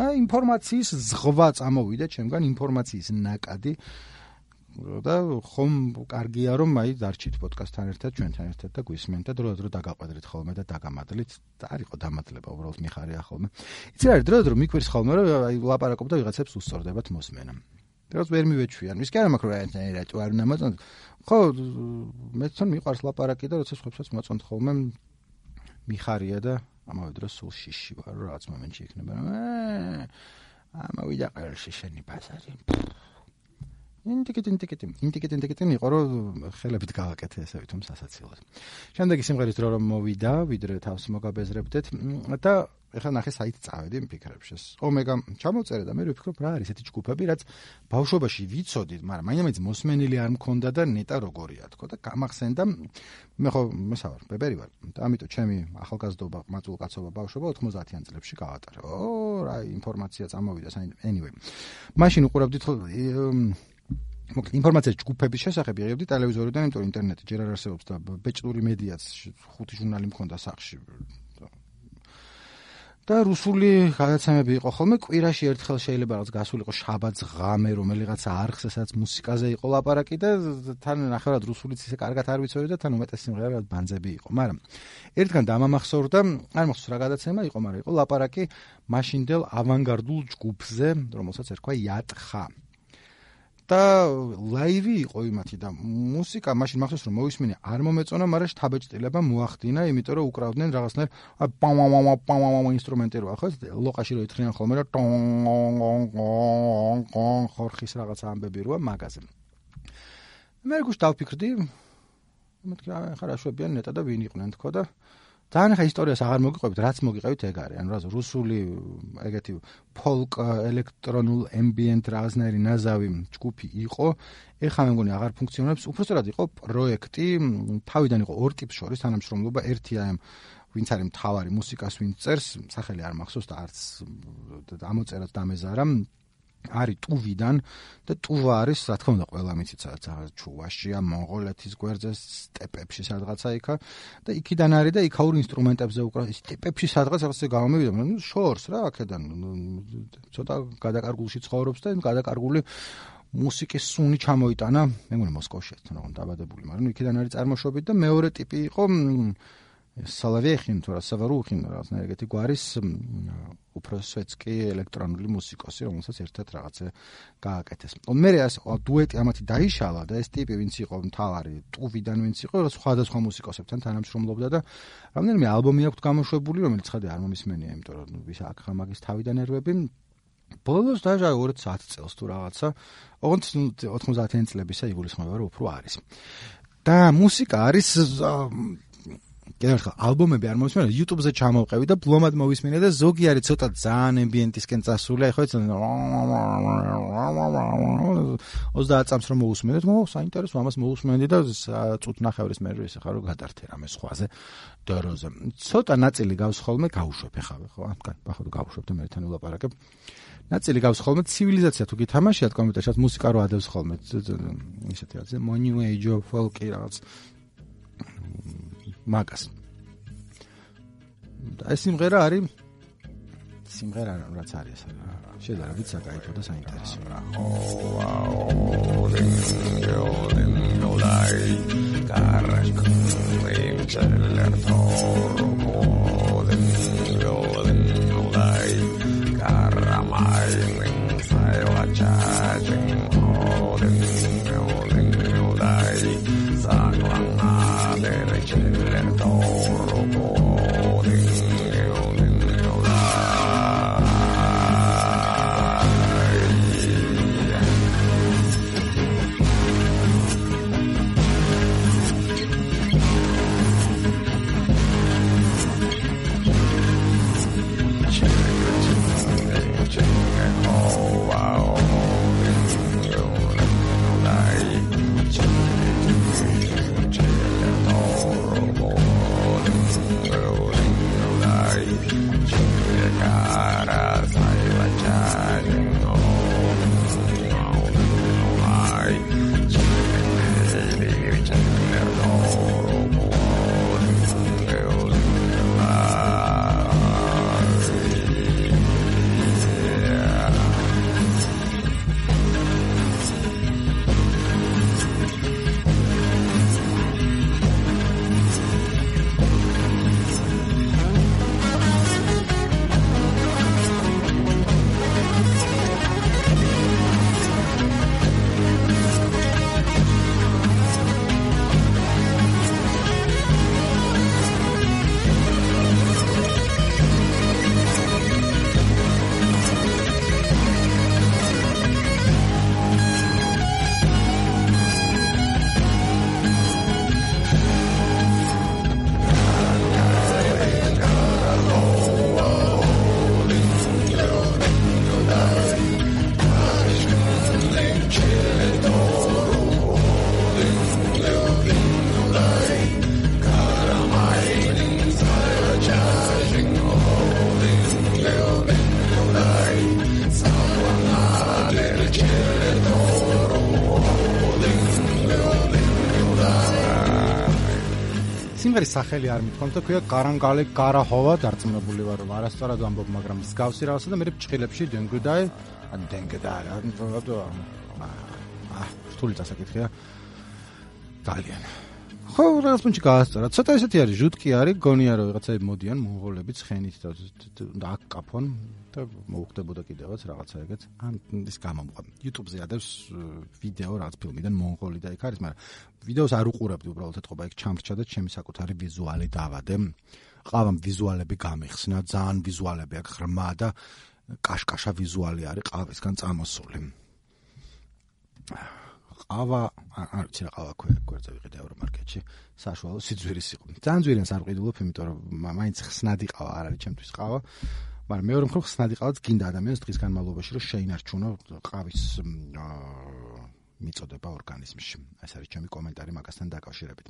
Speaker 1: აი ინფორმაციის ზღვა წამოვიდა ჩემგან ინფორმაციის ნაკადი და ხომ კარგია რომ აი დარჩით პოდკასტთან ერთად ჩვენთან ერთად და გვისმენთ და დროდადრო დაგაყვედრით ხოლმე და დაგამადლით და არისო დამადლება უბრალოდ მიხარია ხოლმე. იცი რა დროდადრო მიკვირს ხოლმე რომ აი ლაპარაკობ და ვიღაცებს უსწორდებათ მოსმენა. დროს ვერ მივეჩვიან. ვის კი არა მაგრამ რა რა თუ არ უნდა მოწონთ ხო მე თან მიყვარს ლაპარაკი და როცა სხვებსაც მოწონთ ხოლმე მიხარია და ამავე დროს სულ შიში ვარ რაც მომენტში იქნება რომ ამავიდა ყელში შენი ბაზარი ინტიკეტ ინტიკეტ ინტიკეტ ინტიკეტ იყო რომ ხელებით გავაკეთე ესე ვითომ სასაცილოდ. შემდეგი სიმღერის დრო რომ მოვიდა, ვიდრე თავს მოგაბეზრებდეთ და ეხლა ნახე საით წავედი მფიქრებში. ომეგა ჩამოწერე და მე ვფიქრობ რა არის ესეთი ჯგუფები, რაც ბავშვობაში ვიცოდით, მაგრამ მაინც მოსმენილი არ მქონდა და ნეტა როგორია თქო და გამახსენდა მე ხო მესავარ, ბებერი ვარ. და ამიტომ ჩემი ახალგაზრდობა, მაწულკაცობა ბავშვობა 90-იან წლებში გავატარე. ო რა ინფორმაცია წამოვიდა, anyway. მაშინ უყურებდით ხო მოკლედ ინფორმაციის ჯგუფების შესახებ იღებდი ტელევიზორიდან, იმიტომ ინტერნეტი ჯერ არ არსებობს და ბეჭდური მედიაც ხუთი ჟურნალი მქონდა სახში. და რუსული გადაცემები იყო ხოლმე კვირაში ერთხელ შეიძლება რაღაც გასულიყო შაბათს ღამე რომელიღაცა არხზე სადაც მუსიკაზე იყო ლაპარაკი და თან ნახევრად რუსულიც ისე კარგად არ ვიცოდი და თან უმეტეს სიმღერა ბანძები იყო მაგრამ ერთგან დამამახსოვრდა არ მახსოვს რა გადაცემა იყო მაგრამ იყო ლაპარაკი მაშინდელ ავანგარდულ ჯგუფზე რომელსაც ერქვა იატხა და ლაივი იყო იმათი და მუსიკა მაშინ მახსოვს რომ მოვისმინე არ მომეწონა, მაგრამ შთაბეჭდილება მოახდინა, იმიტომ რომ უკრავდნენ რაღაცნაირ პამამამა პამამამა ინსტრუმენტი როა ხო ლოყაში რო ეთხრიან ხოლმე რა ტონ ხორხის რაღაც ამბები როა მაგაზე. მე გუშ დავფიქრდი მეთქი ხარ აშვებიან ნეტა და ვინ იყვნენ თქო და ძალიან ხა ისტორიას აღარ მოგიყვებით, რაც მოგიყევით ეგ არის. ანუ რა რუსული ეგეთი ფოლკ ელექტრონულ ემბიენტ რაღაცნაირი ნაზავი ჯგუფი იყო. ეხლა მე მგონი აღარ ფუნქციონირებს. უბრალოდ იყო პროექტი, თავიდან იყო ორ ტიპს შორის თანამშრომლობა, ერთია ამ ვინც არის მთავარი მუსიკას ვინც წერს, სახელი არ მახსოვს და არც ამოწერად დამეზარა. არის ტუვიდან და ტუვა არის რა თქმა უნდა ყველა მიცით სადაც ჩუვაშია მონღოლეთის გვერდზე სტეპებში სადღაცა იქა და იქიდან არის და იქაურ ინსტრუმენტებზე უკრა სტეპებში სადღაც რაღაცა გამომივიდა ნუ შორს რა აქედან ცოტა გადაკარგულში ცხოვრობს და გადაკარგული მუსიკის სუნი ჩამოიტანა მე მგონი მოსკოვში თან რა დაბადებული მაგრამ იქიდან არის წარმოშობით და მეორე ტიპი იყო სალავიეხინ თუ რა სავარუხინ რაღაცა ეგეთი გვარის უფრო სვეცკი ელექტრონული მუსიკოსი რომელსაც ერთად რაღაცა გააკეთეს. მე ეს დუეტი ამათი დაიშალა და ეს ტიპი ვინც იყო მთავარი ტუვიდან ვინც იყო სხვადასხვა მუსიკოსებთან თანამშრომლობდა და რამდენიმე ალბომი აქვს გამოშვებული რომელიც ხადი არ მომისმენია იმიტომ რომ ვის აქ ხამაგის თავიდან ერვები ბოლოს დაჟა 210 წელს თუ რაღაცა ოღონდ 90-იან წლებისა იგულისხმება რომ უფრო არის. და მუსიკა არის კიდევ ერთხელ ალბომები არ მოვისმინე, YouTube-ზე ჩამოვყევი და ბლომად მოვისმინე და ზოგი არის ცოტა ძალიან ემბიენტისკენ წასული, ხო ეცენ 30 წამს რომ მოусმინეთ, მო საინტერესო ამას მოусმენდი და წუთნახევრის მერე ისე ხარ რომ გადართე რამე სხვაზე დოროზე. ცოტა ნაწილი გავს ხოლმე გავუშვებ ხავე, ხო? ამკან ახლა გავუშვებ და მე თან ვლაპარაკებ. ნაწილი გავს ხოლმე ცივილიზაცია თუ გითამაშიათ კომპიუტერშად მუსიკა რო ადევს ხოლმე ისეთი რაც new age of folk-ი რაღაც მაგას. და ეს სიმღერა არის სიმღერა რაც არის ეს. ვიცი საკაითო და საინტერესო რა. Charging, holding, სახელი არ და ქვია კარანგალე კარაჰოვა დარწმუნებული ვარ რომ არასწორად ვამბობ მაგრამ მსგავსი რაღაცა და მე ფჭყილებში დენგუდაი დენგუდაი აა რთული დასაკითხია პუნჩი გაასწორა ცოტა ესეთი არის ჟუტკი არის გონია რომ რაღაცები მოდიან მონღოლები ცხენით და აქ კაფონ და მოუხდებოდა კიდევაც რაღაცა ეგეც. ან ის გამომყვა. YouTube-ზე ადევს ვიდეო რაღაც ფილმიდან მონღოლი და იქ არის მაგრამ ვიდეოს არ უყურებდი უბრალოდ ეთყობა იქ ჩამრჩა და ჩემი საკუთარი ვიზუალი დავადე. ყავამ ვიზუალები გამიხსნა ძალიან ვიზუალები აქ ღრმა და კაშკაშა ვიზუალი არის ყავისგან წამოსული ყავა არ ვიცი რა ყავა გვერდზე ვიყიდე ევრომარკეტში საშუალო სიძვირის იყო. ძალიან ძვირიანს არ ვყიდულობ იმიტომ რომ მაინც ხსნადი ყავა არ არის ჩემთვის ყავა. მაგრამ მეორე მხრივ ხსნადი ყავაც გინდა ადამიანს დღის განმავლობაში რომ შეინარჩუნო ყავის მიწოდება ორგანიზმში. ეს არის ჩემი კომენტარი მაგასთან დაკავშირებით.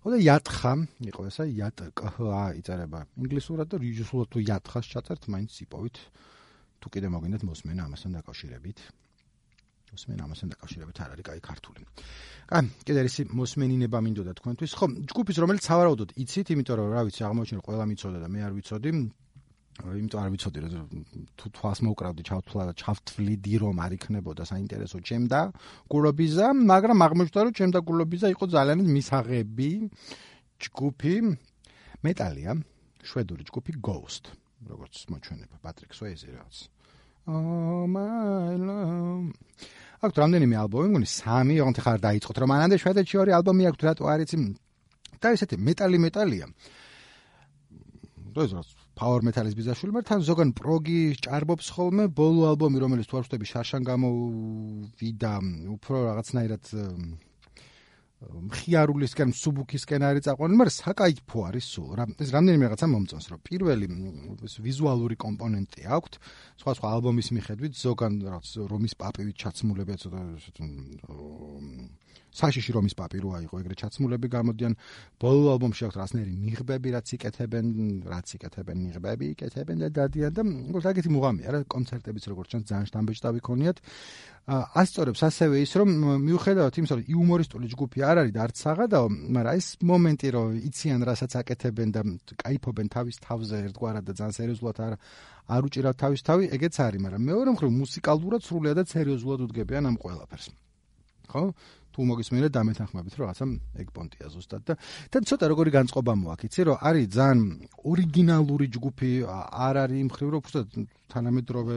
Speaker 1: ოდა იათხა იყო ესა იატკა იწერება ინგლისურად და რიჟისულად თუ იათხას ჩაწერთ მაინც იპოვით. თუ კიდე მოგინდათ მოსმენა ამასთან დაკავშირებით მოსმენა ამასთან დაკავშირებით არ არის კაი ქართული. კაი, კიდე ის მოსმენინება მინდოდა თქვენთვის. ხო, ჯგუფის რომელიც სავარაუდოდ იცით, იმიტომ რომ რა ვიცი, აღმოჩენილი ყველა მიცოდა და მე არ ვიცოდი. იმიტომ არ ვიცოდი რომ თუ თვალს მოკრავდი ჩავთვლა და ჩავთვლიდი რომ არ იქნებოდა საინტერესო ჩემდა გულობიზა, მაგრამ აღმოჩნდა რომ ჩემდა გულობიზა იყო ძალიან მისაღები ჯგუფი მეტალია, შვედური ჯგუფი Ghost, როგორც მოჩვენება პატრიკ სუეიზი რაღაც. Oh my love აქვთ რამდენიმე ალბომი, მგონი სამი, ოღონდ ხარ დაიწყოთ, რომ ანანდე შვედეთში ორი ალბომი აქვთ, რატო არ იცი? და ესეთი მეტალი მეტალია. დოზროს power metal-ის ბიზაშული, მაგრამ თან ზოგან პროგი ჭარბობს ხოლმე, ბოლო ალბომი, რომელიც თუ არ ვხვდები, შარშან გამოვიდა, უფრო რაღაცნაირად მხიარულისკენ სუბუქისკენ არის წაყვანილი, მაგრამ საკაიფო არის სულ. რა ეს რამდენიმე რაღაცა მომწონს, რომ პირველი ვიზუალური კომპონენტი აქვს, სხვა სხვა ალბომის მიხედვით, ზოგან რაც რომის პაპივით ჩაცმულები ცოტა საშიში რომის პაპი რო აიღო, ეგრე ჩაცმულები გამოდიან. ბოლო ალბომში აქვს რასნერი ნიღბები, რაც იკეთებენ, რაც იკეთებენ ნიღბები, იკეთებენ და დადიან და როგორც აგეთი მუღამია რა, კონცერტებიც როგორც ჩანს ძალიან შთამბეჭდავი ქონიათ. ასწორებს ასევე ის, რომ მიუხედავად იმისა, რომ იუმორისტული ჯგუფი არ არის და არც საღადაო, მაგრამ ეს მომენტი, რომ იციან რასაც აკეთებენ და кайფობენ თავის თავზე ერთგვარად და ძალიან სერიოზულად არ არ უჭირავთ თავის თავი, ეგეც არის, მაგრამ მეორე მხრივ მუსიკალურად სრულიად და სერიოზულად უდგებიან ამ ყველაფერს. ხო? თუ მოგისმენთ დამეთანხმებით რომ რაღაცა ეგ პონტია ზუსტად და და ცოტა როგორი განწყობა მოაქვს. იცი რომ არის ძალიან ორიგინალური ჯგუფი არ არის იმ ხრივ რომ უბრალოდ თანამედროვე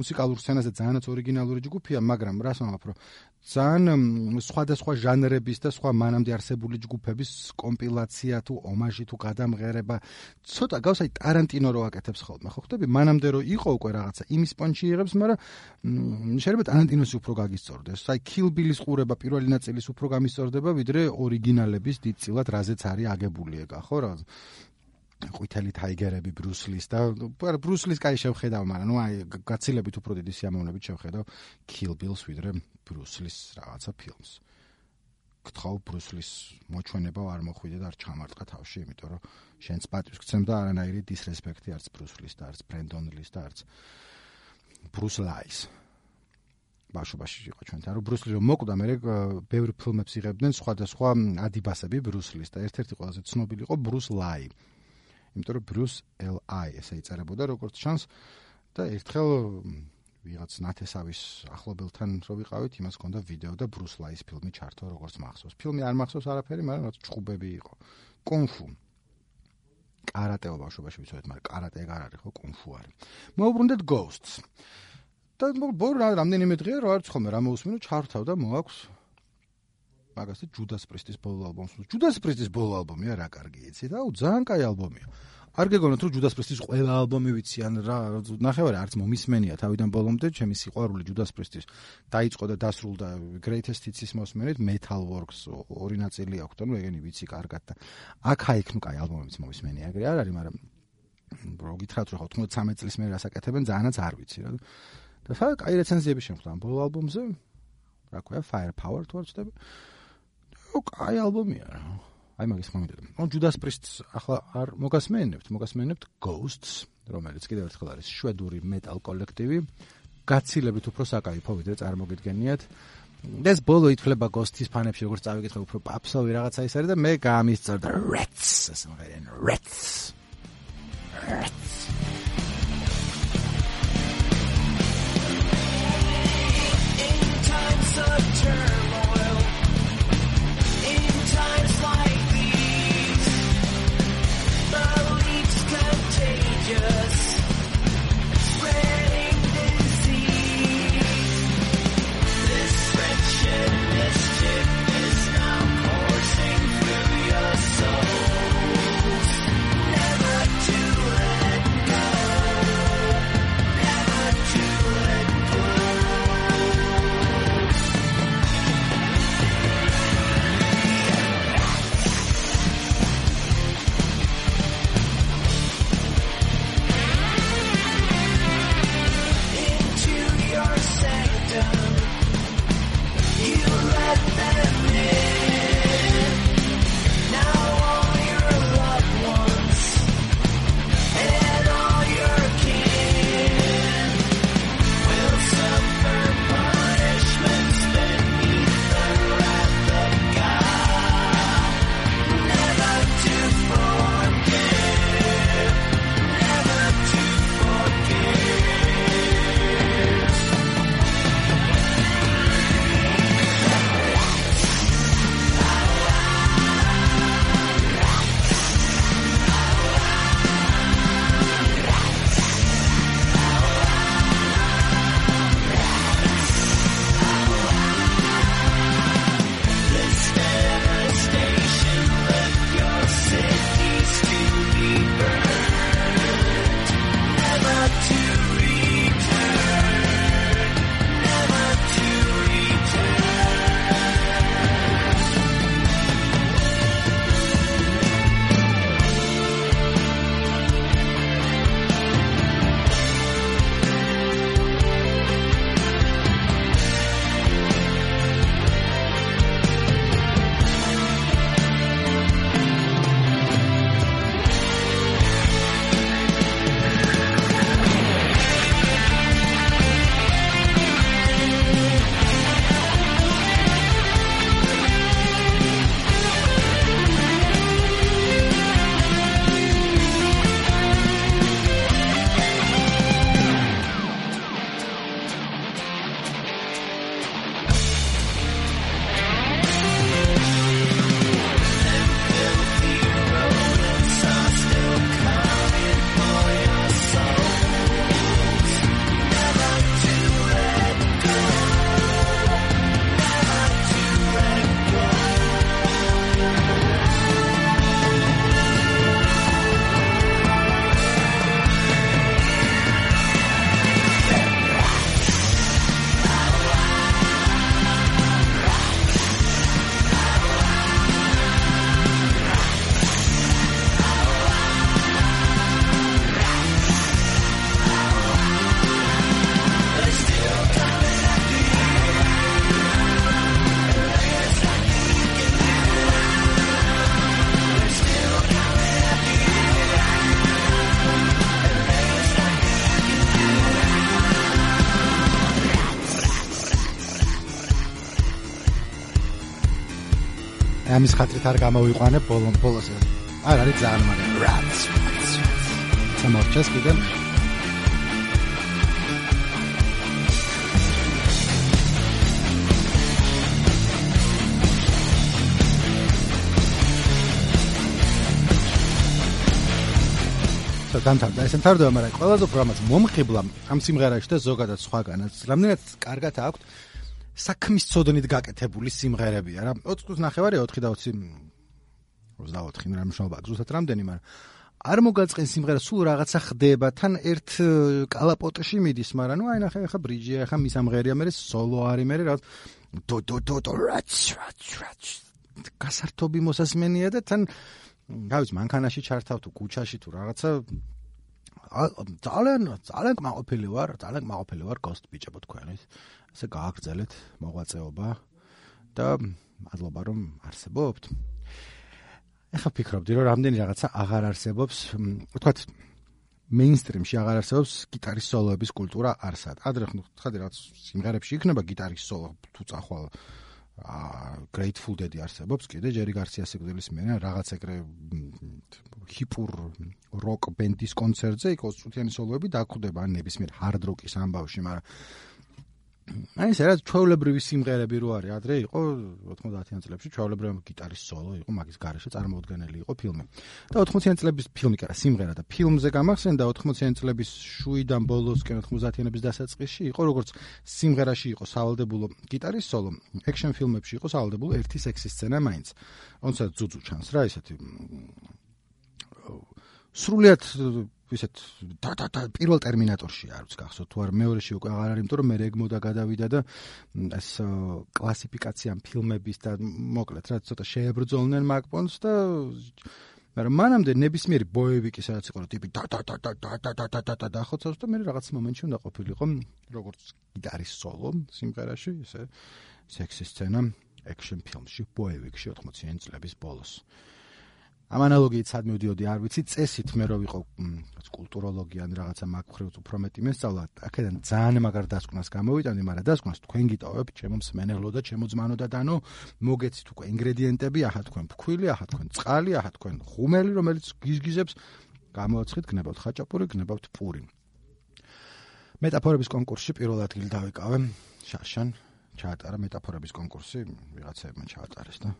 Speaker 1: მუსიკალურ სცენაზე ძალიანაც ორიგინალური ჯგუფია მაგრამ რას ვამბობ რომ ძალიან სხვადასხვა ჟანრების და სხვა მანამდე არსებული ჯგუფების კომპილაცია თუ ომაჟი თუ გადამღერება. ცოტა გავს აი ტარანტინო რო აკეთებს ხოლმე ხო? ხდები მანამდე რო იყო უკვე რაღაცა იმის პონჩი იღებს მაგრამ შეიძლება ტარანტინოს უფრო გაგისწორდეს. აი bill-ის ყურება პირველი ნაწილის უფრო გამისწორდება ვიდრე ორიგინალების დიდწილად რაზეც არის აგებული ეგა ხო? რა ყვითელი ტაიგერები ბრუსლის და ბრუსლის კაი შევხედავ, მაგრამ ნუ აი გაცილებით უფრო დიდი სიამოვნებით შევხედავ Kill Bill-ს ვიდრე ბრუსლის რაღაცა ფილმს. გთხოვ ბრუსლის მოჩვენება არ მოხვიდე და არ ჩამარტყა თავში, იმიტომ რომ შენს პატივს გცემ და არანაირი დისრესპექტი არც ბრუსლის და არც ბრენდონ ლის და არც ბრუს ლაის. ბაშობაში იყო ჩვენთან რომ ბრუსლი რომ მოკვდა მე ბევრი ფილმებს იღებდნენ სხვადასხვა ადიბასები ბრუსლის და ერთ-ერთი ყველაზე ცნობილი იყო ბრუს ლაი იმიტომ რომ ბრუს ელ-აი ესე იწერებოდა როგორც ჩანს და ერთხელ ვიღაც ნათესავის ახლობელთან რო ვიყავით, იმას ჰქონდა ვიდეო და ბრუს ლაის ფილმი ჩართო როგორც მახსოვს. ფილმი არ მახსოვს არაფერი, მაგრამ რაც ჩხუბები იყო. კუნფუ. კარატეო ბავშვობაში ვიცოდეთ, მაგრამ კარატე ეგ არ არის ხო, კუნფუ არის. მოუბრუნდეთ ghosts. და ბორ რამდენიმე დღეა რა არც ხოლმე რა მოусმინო ჩართავ და მოაქვს მაგასე ჯუდას პრისტის ბოლო ალბომს. ჯუდას პრისტის ბოლო ალბომია რა კარგი იცი და უ ძალიან კაი ალბომია. არ გეგონოთ რომ ჯუდას პრისტის ყველა ალბომი ვიციან რა ნახევარი არც მომისმენია თავიდან ბოლომდე ჩემი სიყვარული ჯუდას პრისტის დაიწყო და დასრულდა greatest hits-ის მოსმენით metal works ორი ნაწილი აქვს და ნუ ეგენი ვიცი კარგად და აქ აიქ ნუ კაი ალბომებიც მომისმენია ეგრე არ არის მაგრამ რო გითხრათ რომ 93 წლის მერე ასაკეთებენ ძალიანაც არ ვიცი რა და სა კაი რეცენზიები შემხვდა ბოლო ალბომზე რა ქვია firepower თუ არ ვწდები ო კაი ალბომია რა. აი მაგის მომიდე. ო ჯუდას პრისტს ახლა არ მოგასმენებთ, მოგასმენებთ Ghosts, რომელიც კიდევ ერთხელ არის შვედური მეტალ კოლექტივი. გაცილებით უფრო საკაიფო ვიდრე წარმოგიდგენიათ. ეს ბოლო ითვლება Ghosts-ის ფანებში როგორც წავიკითხე უფრო პაპსოვი რაღაცა ის არის და მე გამისწორდა Rats, ასე მომღერენ Rats. Rats. In times of turmoil ხათრით არ გამოვიყვანებ ბოლოს ბოლოს არ არის ძალიან მაგრამ სამორჩეს კიდე დამთავრდა ეს მთავრდება, მაგრამ ყველაზე უფრო ამას მომხიბლა ამ სიმღერაში და ზოგადად სხვაგანაც. რამდენად კარგად აქვს საქმის წოდნით გაკეთებული სიმღერებია რა 20 წუთს ნახევარია 4 და 20 24 რა მნიშვნელობა აქვს? უბრალოდ რამდენი მაგრამ არ მოგაწყენ სიმღერა სულ რაღაცა ხდება. თან ერთ კალაპოტში მიდის მაგრამ ნუ აი ნახე ხა ბრიჯია ხა მისამღერია მე სოლო არის მე რა დო დო დო დო რაც რაც რაც გასართობი მოსასმენია და თან გავიც მანქანაში ჩართავ თუ კუჩაში თუ რაღაცა ძალიან ძალიან მაყოფილი ვარ ძალიან მაყოფილი ვარ გოსტ ბიჭებო თქვენის ასე გააგრძელეთ მოღვაწეობა და მადლობა რომ არსებობთ. ეხლა ფიქრობდი რომ რამდენი რაღაცა აღარ არსებობს, ვთქვათ მეინსტრიმში აღარ არსებობს გიტარის სოლოების კულტურა არსად. ადრე ხოდი რაღაც სიმღერებში იქნება გიტარის სოლო თუ წახვალ აა Grateful Dead არსებობს კიდე ჯერი გარსია სიკვდილის მერე რაღაც ეგრე ჰიპურ როკ ბენდის კონცერტზე იქ 20 წუთიანი სოლოები დაგვხვდება ან ნებისმიერ hard rock-ის ამბავში, მაგრამ აი ეს რა ჩვეულებრივი სიმღერები რო არის. ადრე იყო 90-იან წლებში ჩვეულებრივი გიტარის სოლო იყო მაგის garaშე წარმოუდგენელი იყო ფილმი. და 80-იან წლების ფილმი კი არა სიმღერა და ფილმზე გამახსენდა 80-იან წლების შუიდან ბოლოსკენ 90-იანების დასაწყისში იყო როგორც სიმღერაში იყო სავალდებულო გიტარის სოლო ექშენ ფილმებში იყო სავალდებულო ერთი სექსის სცენა მაინც. თუმცა ძუძუ ჩანს რა ესეთი სრულიად ვისეთ და და და პირველ ტერმინატორში არ ვიცი გახსოვთ თუ არ მეორეში უკვე აღარ არის იმიტომ რომ მე რეგმოდა გადავიდა და ეს კლასიფიკაცია ფილმების და მოკლედ რა ცოტა შეებრძოლნენ მაკპონს და მაგრამ მანამდე ნებისმიერი ბოევიკი სადაც იყო ტიპი და და და და და და და და და და და ხოცავს და მე რაღაც მომენტში უნდა ყოფილიყო როგორც გიტარის სოლო სიმღერაში ესე სექსი სცენა ექშენ ფილმში ბოევიკში 80-იან წლების ბოლოს ამ ანალოგიით სად მივდიოდი არ ვიცი წესით მე რო ვიყო კულტუროლოგი ან რაღაცა მაგხრივ უფრო მეტი მესწავლა აქედან ძალიან მაგარ დასკვნას გამოვიტანდი მაგრამ დასკვნას თქვენ გიტოვებ ჩემო მსმენელო და ჩემო ძმანო და დანო მოგეცით უკვე ინგრედიენტები აჰა თქვენ ფქვილი აჰა თქვენ წყალი აჰა თქვენ ხუმელი რომელიც გიზგიზებს გამოაცხით გნებავთ ხაჭაპური გნებავთ პური. მეტაფორების კონკურსში პირველ ადგილ დავიკავე შაშან ჩაატარა მეტაფორების კონკურსი ვიღაცებმა ჩაატარეს და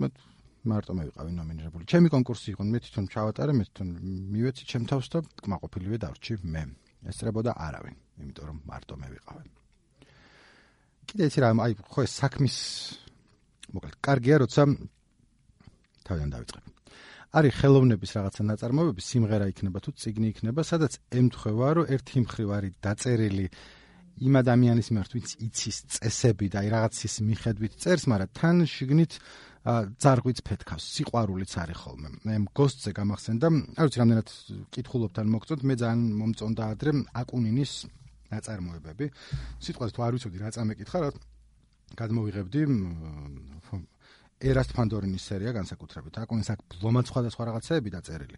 Speaker 1: მე მარტო მე ვიყავი ნომინირებული. ჩემი კონკურსი იყო, მე თვითონ ჩავატარე, მე თვითონ მივეცი ჩემ თავს და კმაყოფილივე დარჩი მე. ესწრებოდა არავინ, იმიტომ რომ მარტო მე ვიყავი. კიდე იცი რა, აი ხო ეს საქმის მოკლედ, კარგია, როცა თავიდან დავიწყებ. არის ხელოვნების რაღაცა ნაწარმოებები, სიმღერა იქნება თუ ციგნი იქნება, სადაც ემთხვევა, რომ ერთი მხრივ არის დაწერილი იმ ადამიანის მიმართ, ვინც იცის წესები და აი რაღაცის მიხედვით წერს, მაგრამ თან შიგნით ძარღვიც ფეთქავს, სიყვარულიც არის ხოლმე. მე გოსტზე გამახსენდა, არ ვიცი რამდენად კითხულობთან მოგწონთ, მე ძალიან მომწონდა ადრე აკუნინის ნაწარმოებები. სიტყვას თუ არ ვიცოდი რა წამეკითხა, რა გადმოვიღებდი ერასტ ფანდორინის სერია განსაკუთრებით. აკუნის აქ ბლომად სხვადასხვა რაღაცეები დაწერილი.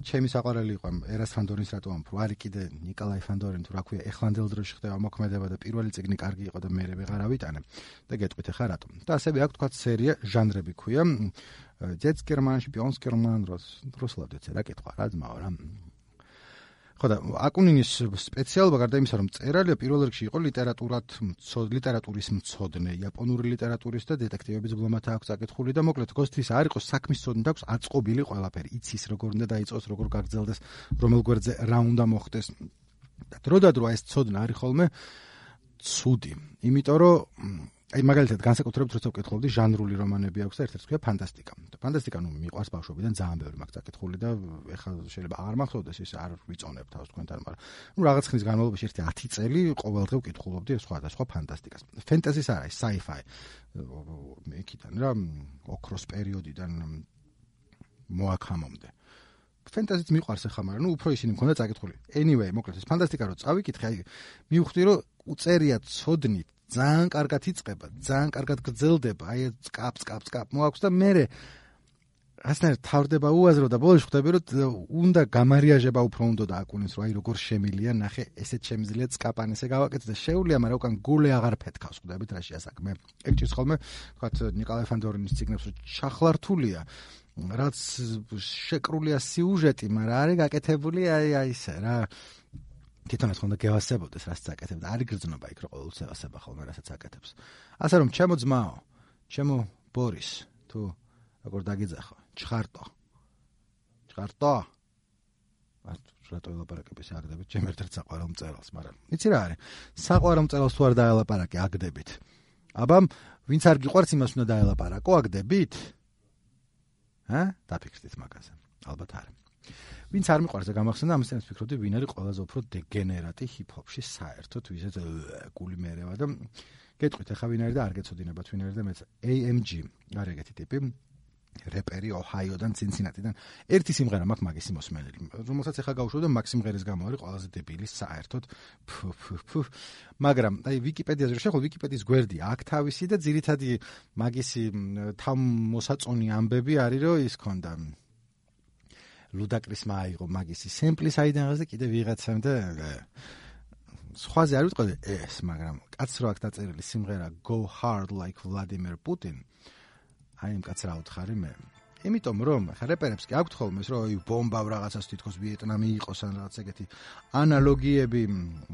Speaker 1: ჩემი საყვარელი იყო ერასტ ფანდორინის რატო ამ ფარი კიდე ნიკოლაი ფანდორინი თუ რა ქვია, ეხლანდელ დროში ხდება მოქმედება და პირველი წიგნი კარგი იყო და მე ვეღარ ავიტანე. და გეტყვით ახლა რატო. და ასევე აქ თქვა სერია ჟანრები ქვია. ჯეტს გერმანში, პიონს გერმან დროს, რუსულად ეცე რა კითხვა რა ძმაო რა. ხო და აკუნინის სპეციალობა გარდა იმისა რომ წერალია პირველ რიგში იყო ლიტერატურად ლიტერატურის მწოდნე იაპონური ლიტერატურის და დეტექტივების ბლომათა აქვს აკითხული და მოკლედ გოსთვის არ იყოს საქმის მწოდნე და აქვს აწყობილი ყველაფერი იცის როგორ უნდა დაიწყოს როგორ გაგრძელდეს რომელ გვერდზე რა უნდა მოხდეს. და დრო და დრო ეს მწოდნე არის ხოლმე ცუდი იმიტომ რომ აი მაგალითად განსაკუთრებით როცა ვკითხულობდი ჟანრული რომანები აქვს და ერთ-ერთი ქვია ფანტასტიკა. ფანტასტიკა ნუ მიყვარს ბავშვობიდან ძალიან ბევრი მაგ წაკითხული და ეხლა შეიძლება აღარ მახსოვდეს ის არ ვიწონებ თავს თქვენთან, მაგრამ ნუ რაღაც ხნის განმავლობაში ერთი 10 წელი ყოველდღე ვკითხულობდი სხვადასხვა ფანტასტიკას. ფენტეზის არა, sci-fi. იქიდან რა ოქროს პერიოდიდან მოაქამომდე. ფენტეზიც მიყვარს ახლა, მაგრამ ნუ უფრო ისინი მქონდა წაკითხული. Anyway, მოკლედ ეს ფანტასტიკა რო წავიკითხე, აი მივხვდი რომ უწერია ცოდნით ძალიან კარგად იწება, ძალიან კარგად გრძელდება, აი კაპს კაპს კაპ მოაქვს და მე ასნაირ თავდება უაზრო და ბოლოს ხვდები რომ უნდა გამარიაჟება უფრო უნდა და აკუნეს რომ აი როგორ შემილია ნახე ესეც შემიძლია წკაპანესე გავაკეთე და შეუულია მაგრამ უკან გულე აღარ ფეთქავს ხვდებით რა შეასაკმე ეგ ჭირს ხოლმე თქვათ ნიკოლაი ფანდორინის ციგნებს რომ ჩახლართულია რაც შეკრულია სიუჟეტი მაგრამ არის გაკეთებული აი აი ესე რა თვითონაც ხონდა გევასებოდეს რაც წაკეთებ და არის გრძნობა იქ რომ ყოველთვის ევასება ხოლმე რასაც აკეთებს. ასე რომ ჩემო ძმაო ჩემო ბორის თუ როგორ დაგიძახო ჩხარტო. ჩხარტო! რატო ელაპარაკებს აგდებით? ჩემ ერთ-ერთ საყვარელ მწერალს მაგრამ იცი რა არის? საყვარელ მწერალს თუ არ დაელაპარაკე აგდებით. აბა ვინც არ გიყვარს იმას უნდა დაელაპარაკო აგდებით. ჰა დაფიქრდით მაგაზე. ალბათ არა ვინც არ მიყვარს და გამახსენდა ამას თემს ფიქრობდი ვინ არის ყველაზე უფრო დეგენერატი ჰიპ-ჰოპში საერთოდ ვიზეთ გული მეერევა და გეტყვით ახლა ვინ არის და არ გეცოდინებათ ვინ არის და მეც AMG არ ეგეთი ტიპი რეპერი ოჰაიოდან ცინცინატიდან ერთი სიმღერა მაქვს მაგისი მოსმენელი რომელსაც ახლა გავუშვებ და მაგ სიმღერის გამო არის ყველაზე დებილი საერთოდ. მაგრამ აი ვიკიპედიაზე შეხო ვიკიპედიის გვერდი აქ თავისი და ძირითადი მაგისი თავმოსაწონი ამბები არის რომ ის ქონდა ლუდაკრისმა აიღო მაგისი სემპლი საიდანაც და კიდე ვიღაცამ და სხვაზე არ ვიტყოდი ეს მაგრამ კაც რო აქ დაწერილი სიმღერა go hard like vladimir putin აი ამ კაც რა უთხარი მე? იმიტომ რომ ხა რეპერებს კი აქვთ ხოლმე ეს რომ აი ბომბა რაღაცას თითქოს ვიეტნამი იყოს ან რაღაც ეგეთი ანალოგიები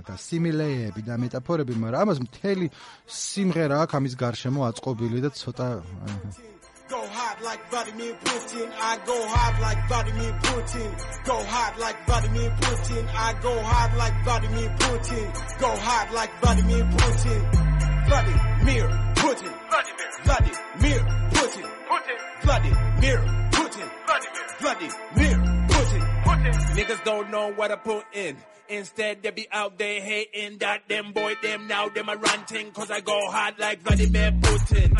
Speaker 1: და სიმილეები და მეტაფორები მაგრამ ამას მთელი სიმღერა აქვს ამის გარშემო აწყობილი და ცოტა Go hard like Vladimir Putin. I go hard like Vladimir Putin. Go hard like Vladimir Putin. I go hard like Vladimir Putin. Go hard like Vladimir Putin. Vladimir Putin. Vladimir. Putin. Putin. Vladimir Putin. Vladimir. Putin. Putin. Niggas don't know what I put in. Instead, they be out there hating that them boy, them now, them a ranting. Cause I go hard like Vladimir Putin.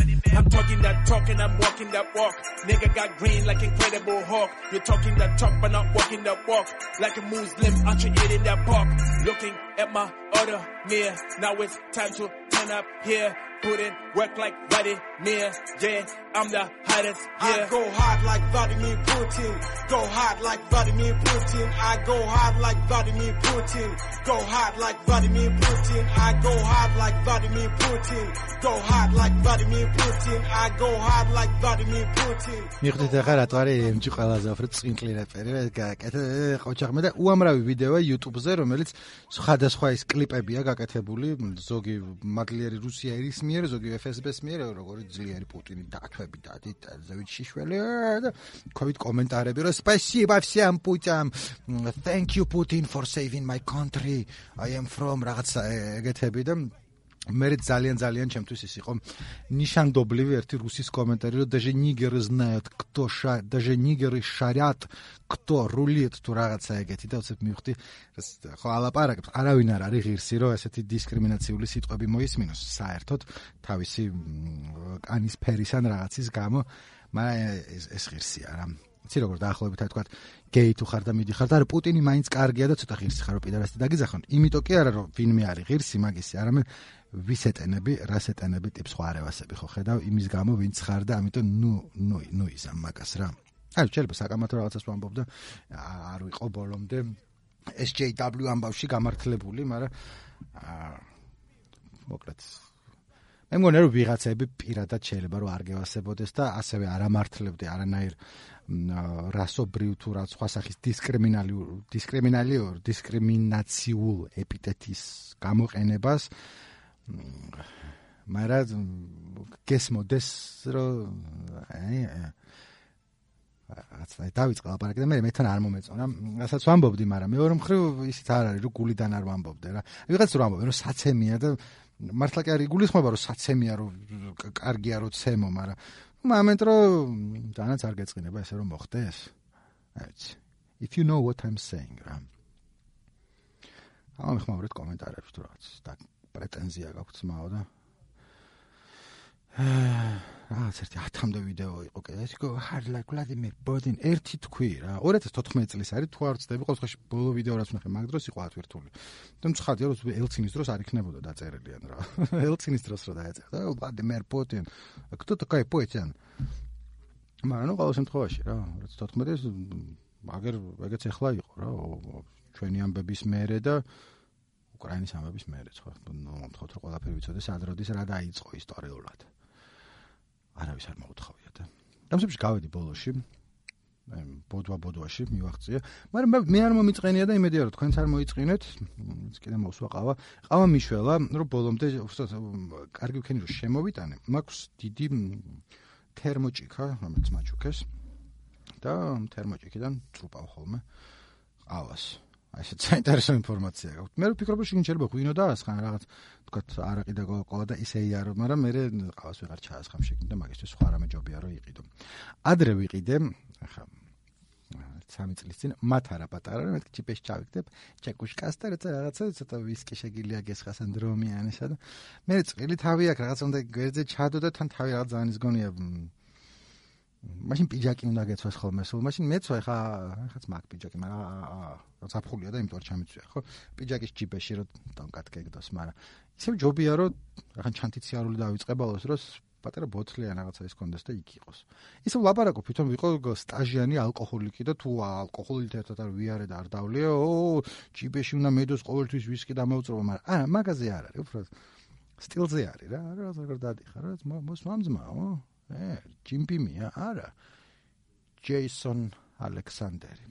Speaker 1: Talking that talk and I'm walking that walk. Nigga got green like Incredible Hulk. You're talking that talk but not walking that walk. Like a Muslim, aren't you eating that pork? Looking at my other mirror. Now it's time to turn up here put in work like Vladimir. Yeah, I'm the hottest. Yeah. I go hard like Vladimir Putin. Go hard like Vladimir Putin. I go hard like Vladimir Putin. Go hard like Vladimir Putin. I go hard like Vladimir Putin. Go hard like Vladimir Putin. I go hard like Vladimir Putin. მიხვდით ახლა რა უნდა MG ყველაზე უფრო წინკლი რეპერი გაკეთე ყოჩაღმე და უამრავი ვიდეოა YouTube-ზე რომელიც სხვადასხვა ის კლიპებია გაკეთებული ზოგი მადლიერი რუსიერის მიერ, ზოგი FSB-ს მიერ, როგორი ძლიერი პუტინი დათვები და ზევით შიშველი და COVID კომენტარები, რომ спасибо всем путям. Thank you Putin for saving my country. I am from რაღაც ეგეთები და მე ძალიან ძალიან ჩემთვის ის იყო ნიშანდობლივი ერთი რუსის კომენტარი რომ даже нигеры знают кто ша даже нигеры шарят кто рулит თუ რაღაცა ეგეთი და უცებ მივხვდი ხო ალაპარაკებს არავინ არ არის ღირსი რომ ესეთი დისკრიმინაციული სიტყვები მოისმინოს საერთოდ თავისი კანის ფერისან რაღაცის გამო მაგრამ ეს ეს ღირსია რა იცი როგორ დაახლოებით თქვა გეი თუ ხარ და მიდიხარ და არა პუტინი მაინც კარგია და ცოტა ღირსი ხარო პიდარასტი დაგიზახონ იმიტომ კი არა რომ ვინმე არის ღირსი მაგისი არამედ ვის ეტენები, რას ეტენები ტიპს ხო არევასები ხო ხედავ? იმის გამო ვინც ხარ და ამიტომ ნუ ნუ ნუ იზამ მაგას რა. აი შეიძლება საკამათო რაღაცას ვამბობ და არ ვიყო ბოლომდე. SJW ამბავში გამართლებული, მაგრამ მოკლედ. მე მგონი რომ ვიღაცები პირადად შეიძლება რომ არ გევასებოდეს და ასევე არ ამართლებდი არანაირ რასობრივ თუ რა სხვა სახის დისკრიმინალიურ დისკრიმინალიურ დისკრიმინაციულ ეპიტეტის გამოყენებას მაგრამ გესმოდეს რომ რაც დავიწყე ლაპარაკი და მე მეთან არ მომეწონა. რასაც ვამბობდი, მაგრამ მეორე მხრივ ისიც არ არის, რომ გულიდან არ ვამბობდე რა. ვიღაც რომ ამბობენ, რომ საცემია და მართლა კი არის გულისხმობა, რომ საცემია, რომ კარგია რომ ცემო, მაგრამ მომენტ რომ დანაც არ გეწყინება ესე რომ მოხდეს. აი if you know what i'm saying რა. ამ ხმაურეთ კომენტარებში თუ რაღაც და პრეტენზია გაქვს მაო და აა ცერტი 10-მდე ვიდეო იყო კიდე ეს იყო hard like Vladimir Putin ერთი თქვი რა 2014 წლის არის თუ არ ვწდები ყოველ შემთხვევაში ბოლო ვიდეო რაც ნახე მაგ დროს იყო ათვირთული და მცხადია რომ ელცინის დროს არ იქნებოდა დაწერილიან რა ელცინის დროს რო დაეწერა Vladimir Putin кто такой Putin მაგრამ ნუ ყოველ შემთხვევაში რა 2014-ის აგერ ეგეც ახლა იყო რა ჩვენი ამბების მეერე და უკრაინის ამბების მეერე ხო? ნუ მოთხოვთ რომ ყველაფერი ვიცოდეს ადროდის რა დაიწყო ისტორიულად. არავის არ მოუთხოვია და. დამსებში გავედი ბოლოში აი ბოდვა ბოდვაში მივახციე მაგრამ მე არ მომიწყენია და იმედია რომ თქვენც არ მოიწყინეთ. კიდე მოსვა ყავა მიშველა რომ ბოლომდე უბრალოდ კარგი ვქენი რომ შემოვიტანე. მაქვს დიდი თერმოჭიქა რომელიც მაჩუქეს და თერმოჭიქიდან წრუპავ ხოლმე ყავას აი ეს საინტერესო ინფორმაცია გაქვთ. მე ვფიქრობ, რომ შეგინ შეიძლება ღვინო და ასხან რაღაც თქვა არაყი და კოკა და ისე იარო, მაგრამ მე ყავს ვეღარ ჩაასხამ შეგინ და მაგისთვის სხვა რამე ჯობია რომ იყიდო. ადრე ვიყიდე, ახლა სამი წლის წინ მათ არა პატარა, მე ჩიპეს ჩავიგდებ, ჩეკუშკას და რაცა რაღაცა ცოტა ვისკი შეგილია გესხასან დრომიანისა და მე წილი თავი აქვს რაღაც უნდა გვერდზე ჩადო და თან თავი რაღაც ძალიან ისგონია მაშინ პიჯაკი უნდა გეცვას ხოლმე სულ მაშინ მეცვა ხა ხაც მაგ პიჯაკი მაგრამ აა ზაფხულია და იმიტომ ჩამიწვია ხო პიჯაკის ჯიბეში რომ დონკატ გეგდოს მაგრამ ისევ ჯობია რომ ხან ჩანტიციარული დავიწყებალოს რომ პატარა ბოთლიან რაღაცა ის კონდეს და იქ იყოს ისე ლაპარაკო თვითონ ვიყო სტაჟიანი ალკოჰოლიკი და თუ ალკოჰოლით ერთად არ ვიარე და არ დავლეო ო ჯიბეში უნდა მედოს ყოველთვის ვისკი დამოვწრობო მაგრამ არა მაგაზე არ არის უფრო სტილზე არის რა რა როგორ დადიხარ რა მოს მამზმაო ე ჯიმპიმია არა. ჯეისონ ალექსანდერი.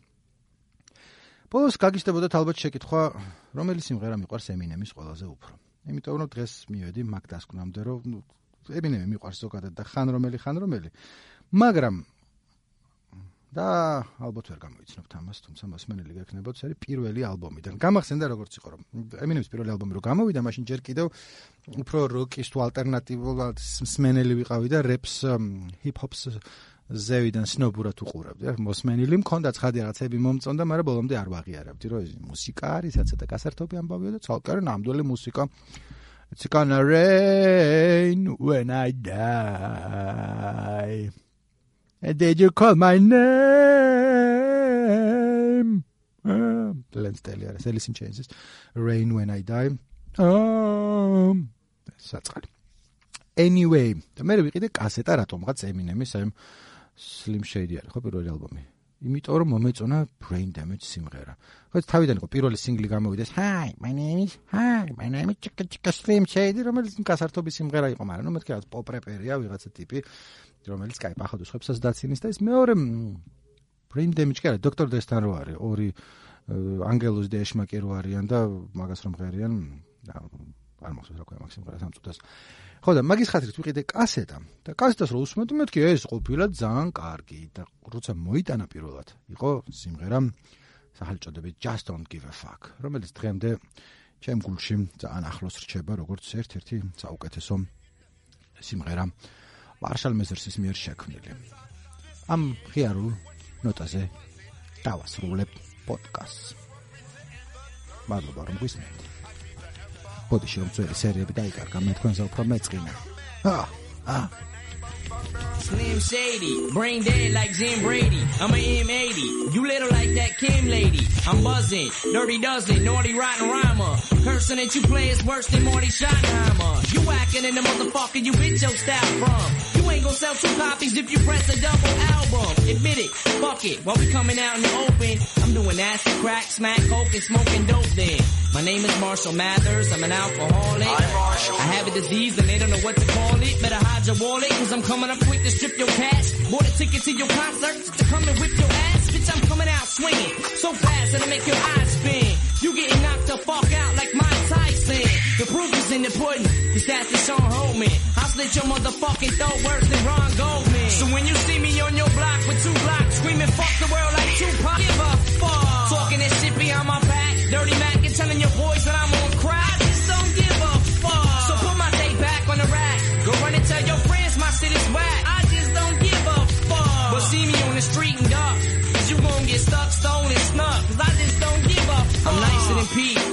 Speaker 1: ბოლოს გაგიშდებოდა ალბათ შეკითხვა რომელი სიმღერა მიყვარს ემინემის ყველაზე უფრო. იმიტომ რომ დღეს მივედი მაგ დასკვნამდე რომ ემინემი მიყვარს ზოგადად და ხან რომელი ხან რომელი. მაგრამ და ალბათ ვერ გამოიცნობთ ამას, თუმცა მოსმენელი გექნებოდ, ეს არის პირველი ალბომიდან. გამახსენდა როგორც იყო, რომ ემინემის პირველი ალბომი რო გამოვიდა, მაშინ ჯერ კიდევ უფრო როკის თუ ალტერნატიულად მსმენელი ვიყავი და რეპს ჰიპ-ჰოპს ზევიდან სნობურად უყურებდი. ახ მოსმენელი მქონდა ცხადი რაღაცები მომწონდა, მაგრამ ბოლომდე არ ვაღიარებდი, რომ ეს მუსიკა არის, რაც და გასართობი ამბავია და ცალკე ნამდვილი მუსიკა It's gonna rain when I die. Did you call my name? Lens Taylor, Alice in Chains. Rain when I die. Um, საწყალი. Anyway, და მე ვიყიდე კასეტა რატომღაც Eminem-ის ამ Slim Shady არის ხო პირველი ალბომი. იმიტომ რომ მომეწონა Brain Damage სიმღერა. ხო თავიდან იყო პირველი სინგლი გამოვიდეს. Hi, my name is Hi, my name is Chicka Chicka Slim Shady, რომელიც კასართობის სიმღერა იყო, მაგრამ ნუ მეთქე რაღაც პოპ რეპერია, ვიღაცა ტიპი. რომელიც კაი პახადუსხებს 30-ის და ის მეორე brain damage კი არა, დოქტორ დესთან რო არის, ორი ანგელოზი და ეშმა კი რო არიან და მაგას რომ ღერიან არ მახსოვს რა ქვია მაქსიმ ყარა სამწუთას. ხო და მაგის ხატრით ვიყიდე კასეტა და კასეტას რო უსმენდი მეთქი ეს ყოფილა ძალიან კარგი და როცა მოიტანა პირველად იყო სიმღერა სახელწოდებით Just Don't Give a Fuck რომელიც დღემდე ჩემ გულში ძალიან ახლოს რჩება როგორც ერთ-ერთი საუკეთესო სიმღერა მარშალ მეზერსის მიერ შექმნილი. ამ ღიარულ ნოტაზე დავასრულებ პოდკასტს. მადლობა რომ გვისმენთ. ბოდიში რომ ძველი სერიები დაიკარგა მე თქვენზე უფრო მეწყინა. აა აა Slim Shady, brain dead like Jim Brady. I'm an M80, you little like that Kim lady. I'm buzzing, dirty dozen, naughty rotten rhymer. Cursing that you play is worse than Marty Schottenheimer. You whacking in the motherfucker you bitch your style from. You ain't gonna sell two copies if you press a double album. Admit it, fuck it. While we coming out in the open, I'm doing acid, crack, smack, coke, and smoking dope then. My name is Marshall Mathers, I'm an alcoholic. I'm Marshall. I have a disease and they don't know what to call it. Better hide your wallet, cause I'm coming up quick to strip your cash. Bought a ticket to your concert to come and whip your ass. Bitch, I'm coming out swinging so fast that I make your eyes spin. You getting knocked the fuck out like Mike Tyson. The proof is in the pudding. Is Sean Holman. I slit your motherfucking throat worse than Ron Goldman. So when you see me on your block with two blocks screaming fuck the world like Tupac, give a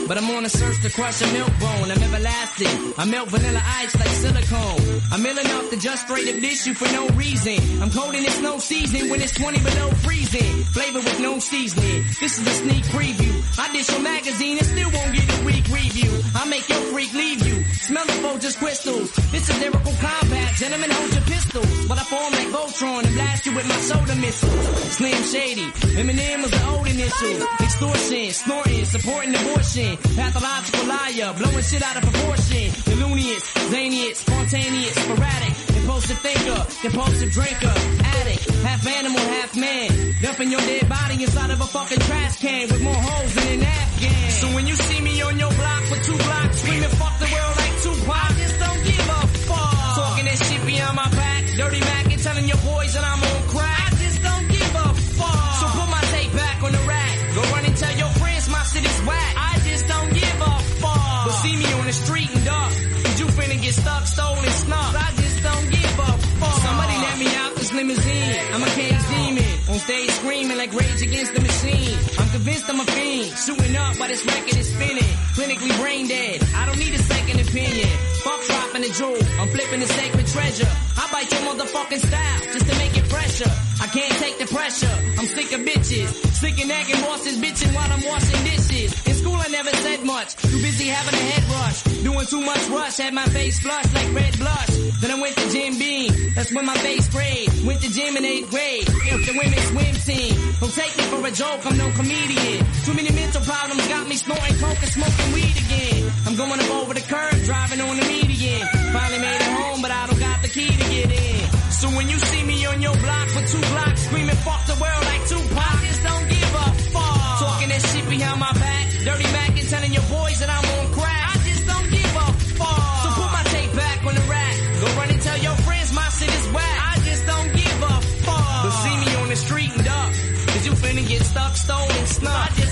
Speaker 1: but I'm
Speaker 2: on a search to crush a milk bone. I'm everlasting. I melt vanilla ice like silicone. I'm ill enough to just straight up dish you for no reason. I'm cold and it's no season when it's 20 below freezing. Flavor with no seasoning. This is a sneak preview. I dish your magazine and still won't get a week review. I make your freak leave you. Smell the Folgers crystals. This is lyrical combat. Gentlemen, hold your pistols. But I form like Voltron and blast you with my soda missiles. Slim Shady. Eminem was the old initial. Extortion, snorting, supporting abortion. Pathological liar, blowing shit out of proportion. Illumious, zanious, spontaneous, sporadic. Impulsive thinker, compulsive drinker, addict. Half animal, half man. Dumping your dead body inside of a fucking trash can with more holes than an Afghan. So when you see me on your block I'm I'm a fiend. Shooting up while this record is spinning. Clinically brain dead. I don't need a second opinion. Fuck dropping the jewel. I'm flipping the sacred treasure. I bite your motherfucking style just to make it fresher. Can't take the pressure. I'm sick of bitches. Sick of nagging bosses bitching while I'm washing dishes. In school I never said much. Too busy having a head rush. Doing too much rush. Had my face flushed like red blush. Then I went to Jim Beam. That's when my face sprayed. Went to gym in eighth grade. If the women's swim team. Don't take me for a joke. I'm no comedian. Too many mental problems got me snorting coke and smoking weed again. I'm going up over the curb, driving on the median. Finally made it home, but I don't got the key to get in. So when you see me on your block for two blocks screaming fuck the world like Tupac, just don't give a fuck. Talking that shit behind my back, dirty Mac and telling your boys that I'm on crack. I just don't give a fuck. So put my tape back on the rack. Go run and tell your friends my shit is whack. I just don't give a fuck. But see me on the street and duck. Cause you finna get stuck, stolen, snuck.